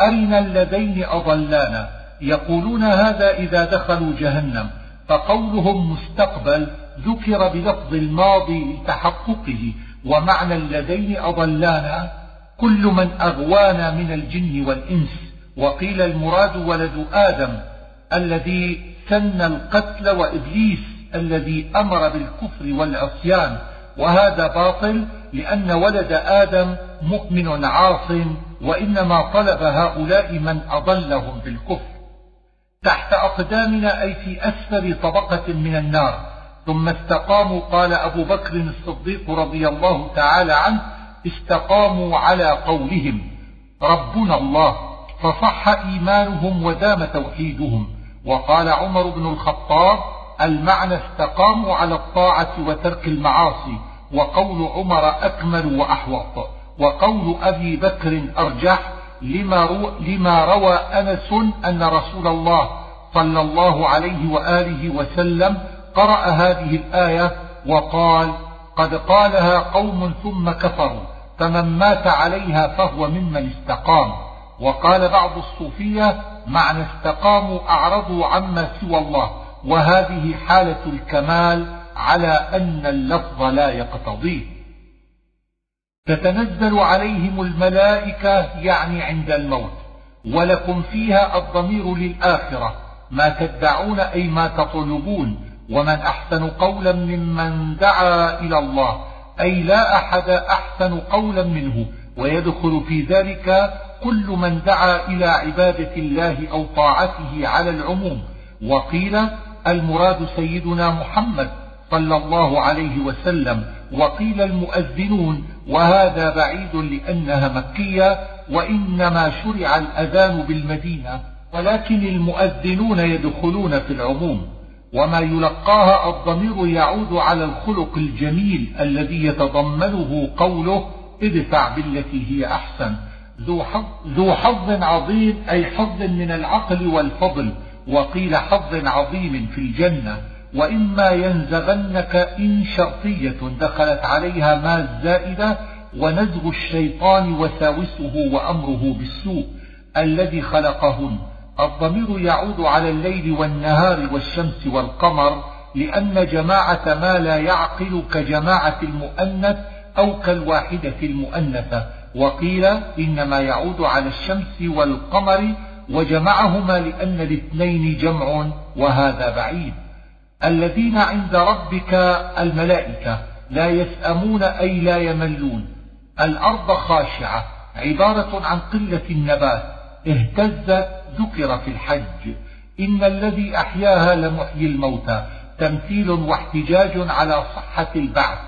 أرنا اللذين أضلانا. يقولون هذا إذا دخلوا جهنم فقولهم مستقبل ذكر بلفظ الماضي لتحققه. ومعنى اللذين أضلانا كل من أغوانا من الجن والإنس. وقيل المراد ولد آدم الذي سن القتل وإبليس الذي أمر بالكفر والعصيان. وهذا باطل لأن ولد آدم مؤمن عاص وإنما طلب هؤلاء من أضلهم بالكفر. تحت أقدامنا أي في أسفل طبقة من النار. ثم استقاموا قال أبو بكر الصديق رضي الله تعالى عنه استقاموا على قولهم ربنا الله فصح إيمانهم ودام توحيدهم. وقال عمر بن الخطاب المعنى استقاموا على الطاعة وترك المعاصي. وقول عمر أكمل وأحوط وقول أبي بكر أرجح لما, رو لما روى أنس أن رسول الله صلى الله عليه وآله وسلم قرأ هذه الآية وقال قد قالها قوم ثم كفروا فمن مات عليها فهو ممن استقام. وقال بعض الصوفية معنى استقاموا أعرضوا عما سوى الله وهذه حالة الكمال على أن اللفظ لا يقتضيه تتنزل عليهم الملائكة يعني عند الموت ولكم فيها الضمير للآخرة ما تدعون أي ما تطلبون ومن أحسن قولا ممن دعا إلى الله أي لا أحد أحسن قولا منه ويدخل في ذلك كل من دعا إلى عبادة الله أو طاعته على العموم. وقيل المراد سيدنا محمد صلى الله عليه وسلم وقيل المؤذنون وهذا بعيد لأنها مكية وإنما شرع الأذان بالمدينة ولكن المؤذنون يدخلون في العموم وما يلقاها الضمير يعود على الخلق الجميل الذي يتضمنه قوله ادفع بالتي هي أحسن ذو حظ, ذو حظ عظيم أي حظ من العقل والفضل وقيل حظ عظيم في الجنة وإما ينزغنك إن شرطية دخلت عليها ما الزائدة ونزغ الشيطان وساوسه وأمره بالسوء الذي خلقهن. الضمير يعود على الليل والنهار والشمس والقمر لأن جماعة ما لا يعقل كجماعة المؤنث أو كالواحدة المؤنثة. وقيل إنما يعود على الشمس والقمر وجمعهما لأن الاثنين جمع وهذا بعيد. الذين عند ربك الملائكة لا يسأمون أي لا يملون. الأرض خاشعة عبارة عن قلة النبات اهتزت ذكر في الحج. إن الذي أحياها لمحيي الموتى تمثيل واحتجاج على صحة البعث.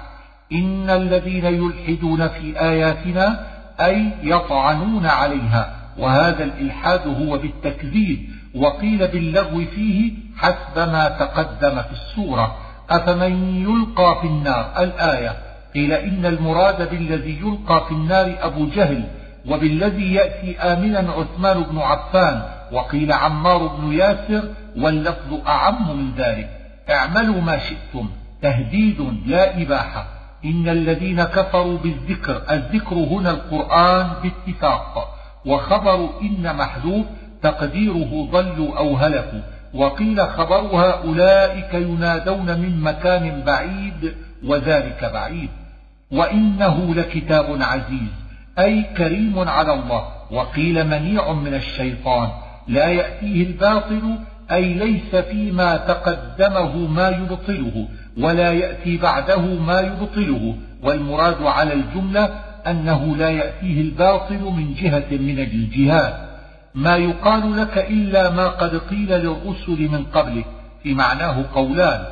إن الذين يلحدون في آياتنا أي يطعنون عليها. وهذا الإلحاد هو بالتكذيب وقيل باللغو فيه حسب ما تقدم في السورة. أفمن يلقى في النار؟ الآية. قيل إن المراد بالذي يلقى في النار أبو جهل وبالذي يأتي آمنا عثمان بن عفان وقيل عمار بن ياسر واللفظ أعم من ذلك. اعملوا ما شئتم تهديد لا إباحة. إن الذين كفروا بالذكر الذكر هنا القرآن باتفاق وخبر إن محذوف تقديره ضلوا أو هلكوا. وقيل خبرها أولئك ينادون من مكان بعيد وذلك بعيد. وإنه لكتاب عزيز أي كريم على الله. وقيل منيع من الشيطان لا يأتيه الباطل أي ليس فيما تقدمه ما يبطله ولا يأتي بعده ما يبطله. والمراد على الجملة أنه لا يأتيه الباطل من جهة من الجهات. ما يقال لك إلا ما قد قيل للرسل من قبلك في معناه قولان.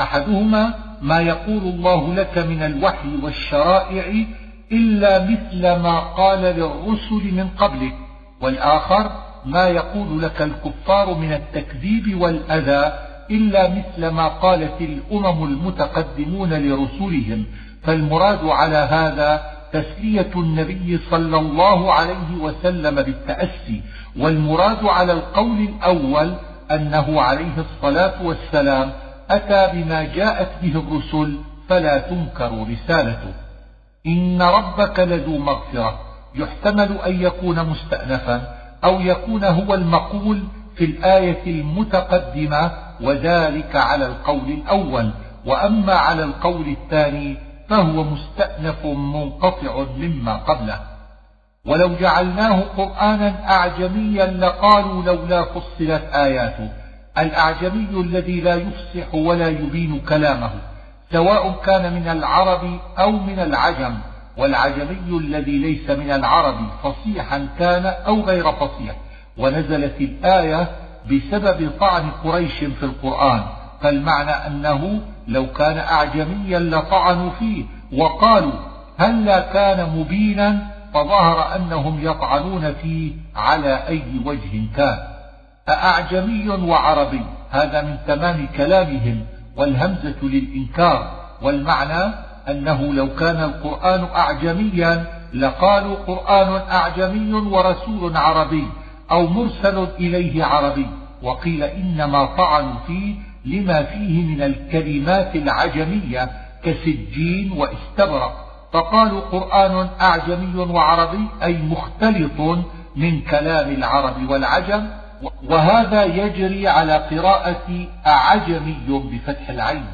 أحدهما ما يقول الله لك من الوحي والشرائع إلا مثل ما قال للرسل من قبلك والآخر ما يقول لك الكفار من التكذيب والأذى إلا مثل ما قالت الأمم المتقدمون لرسلهم. فالمراد على هذا تسلية النبي صلى الله عليه وسلم بالتأسي والمراد على القول الأول أنه عليه الصلاة والسلام أتى بما جاءت به الرسل فلا تنكر رسالته. إن ربك لذو مغفرة يحتمل أن يكون مستأنفا أو يكون هو المقول في الآية المتقدمة وذلك على القول الأول. وأما على القول الثاني فهو مستأنف منقطع مما قبله. ولو جعلناه قرآنا أعجميا لقالوا لولا فصلت آياته. الأعجمي الذي لا يفصح ولا يبين كلامه سواء كان من العرب أو من العجم. والعجمي الذي ليس من العرب فصيحا كان أو غير فصيح. ونزلت الآية بسبب طعن قريش في القرآن. فالمعنى أنه لو كان أعجميا لطعنوا فيه وقالوا هلا كان مبينا فظهر أنهم يطعنون فيه على أي وجه كان. أأعجمي وعربي هذا من تمام كلامهم والهمزة للإنكار والمعنى أنه لو كان القرآن أعجميا لقالوا قرآن أعجمي ورسول عربي أو مرسل إليه عربي وقيل إنما طعنوا فيه لما فيه من الكلمات العجمية كسجين واستبرق. فقالوا قرآن أعجمي وعربي أي مختلط من كلام العرب والعجم وهذا يجري على قراءة أعجمي بفتح العين.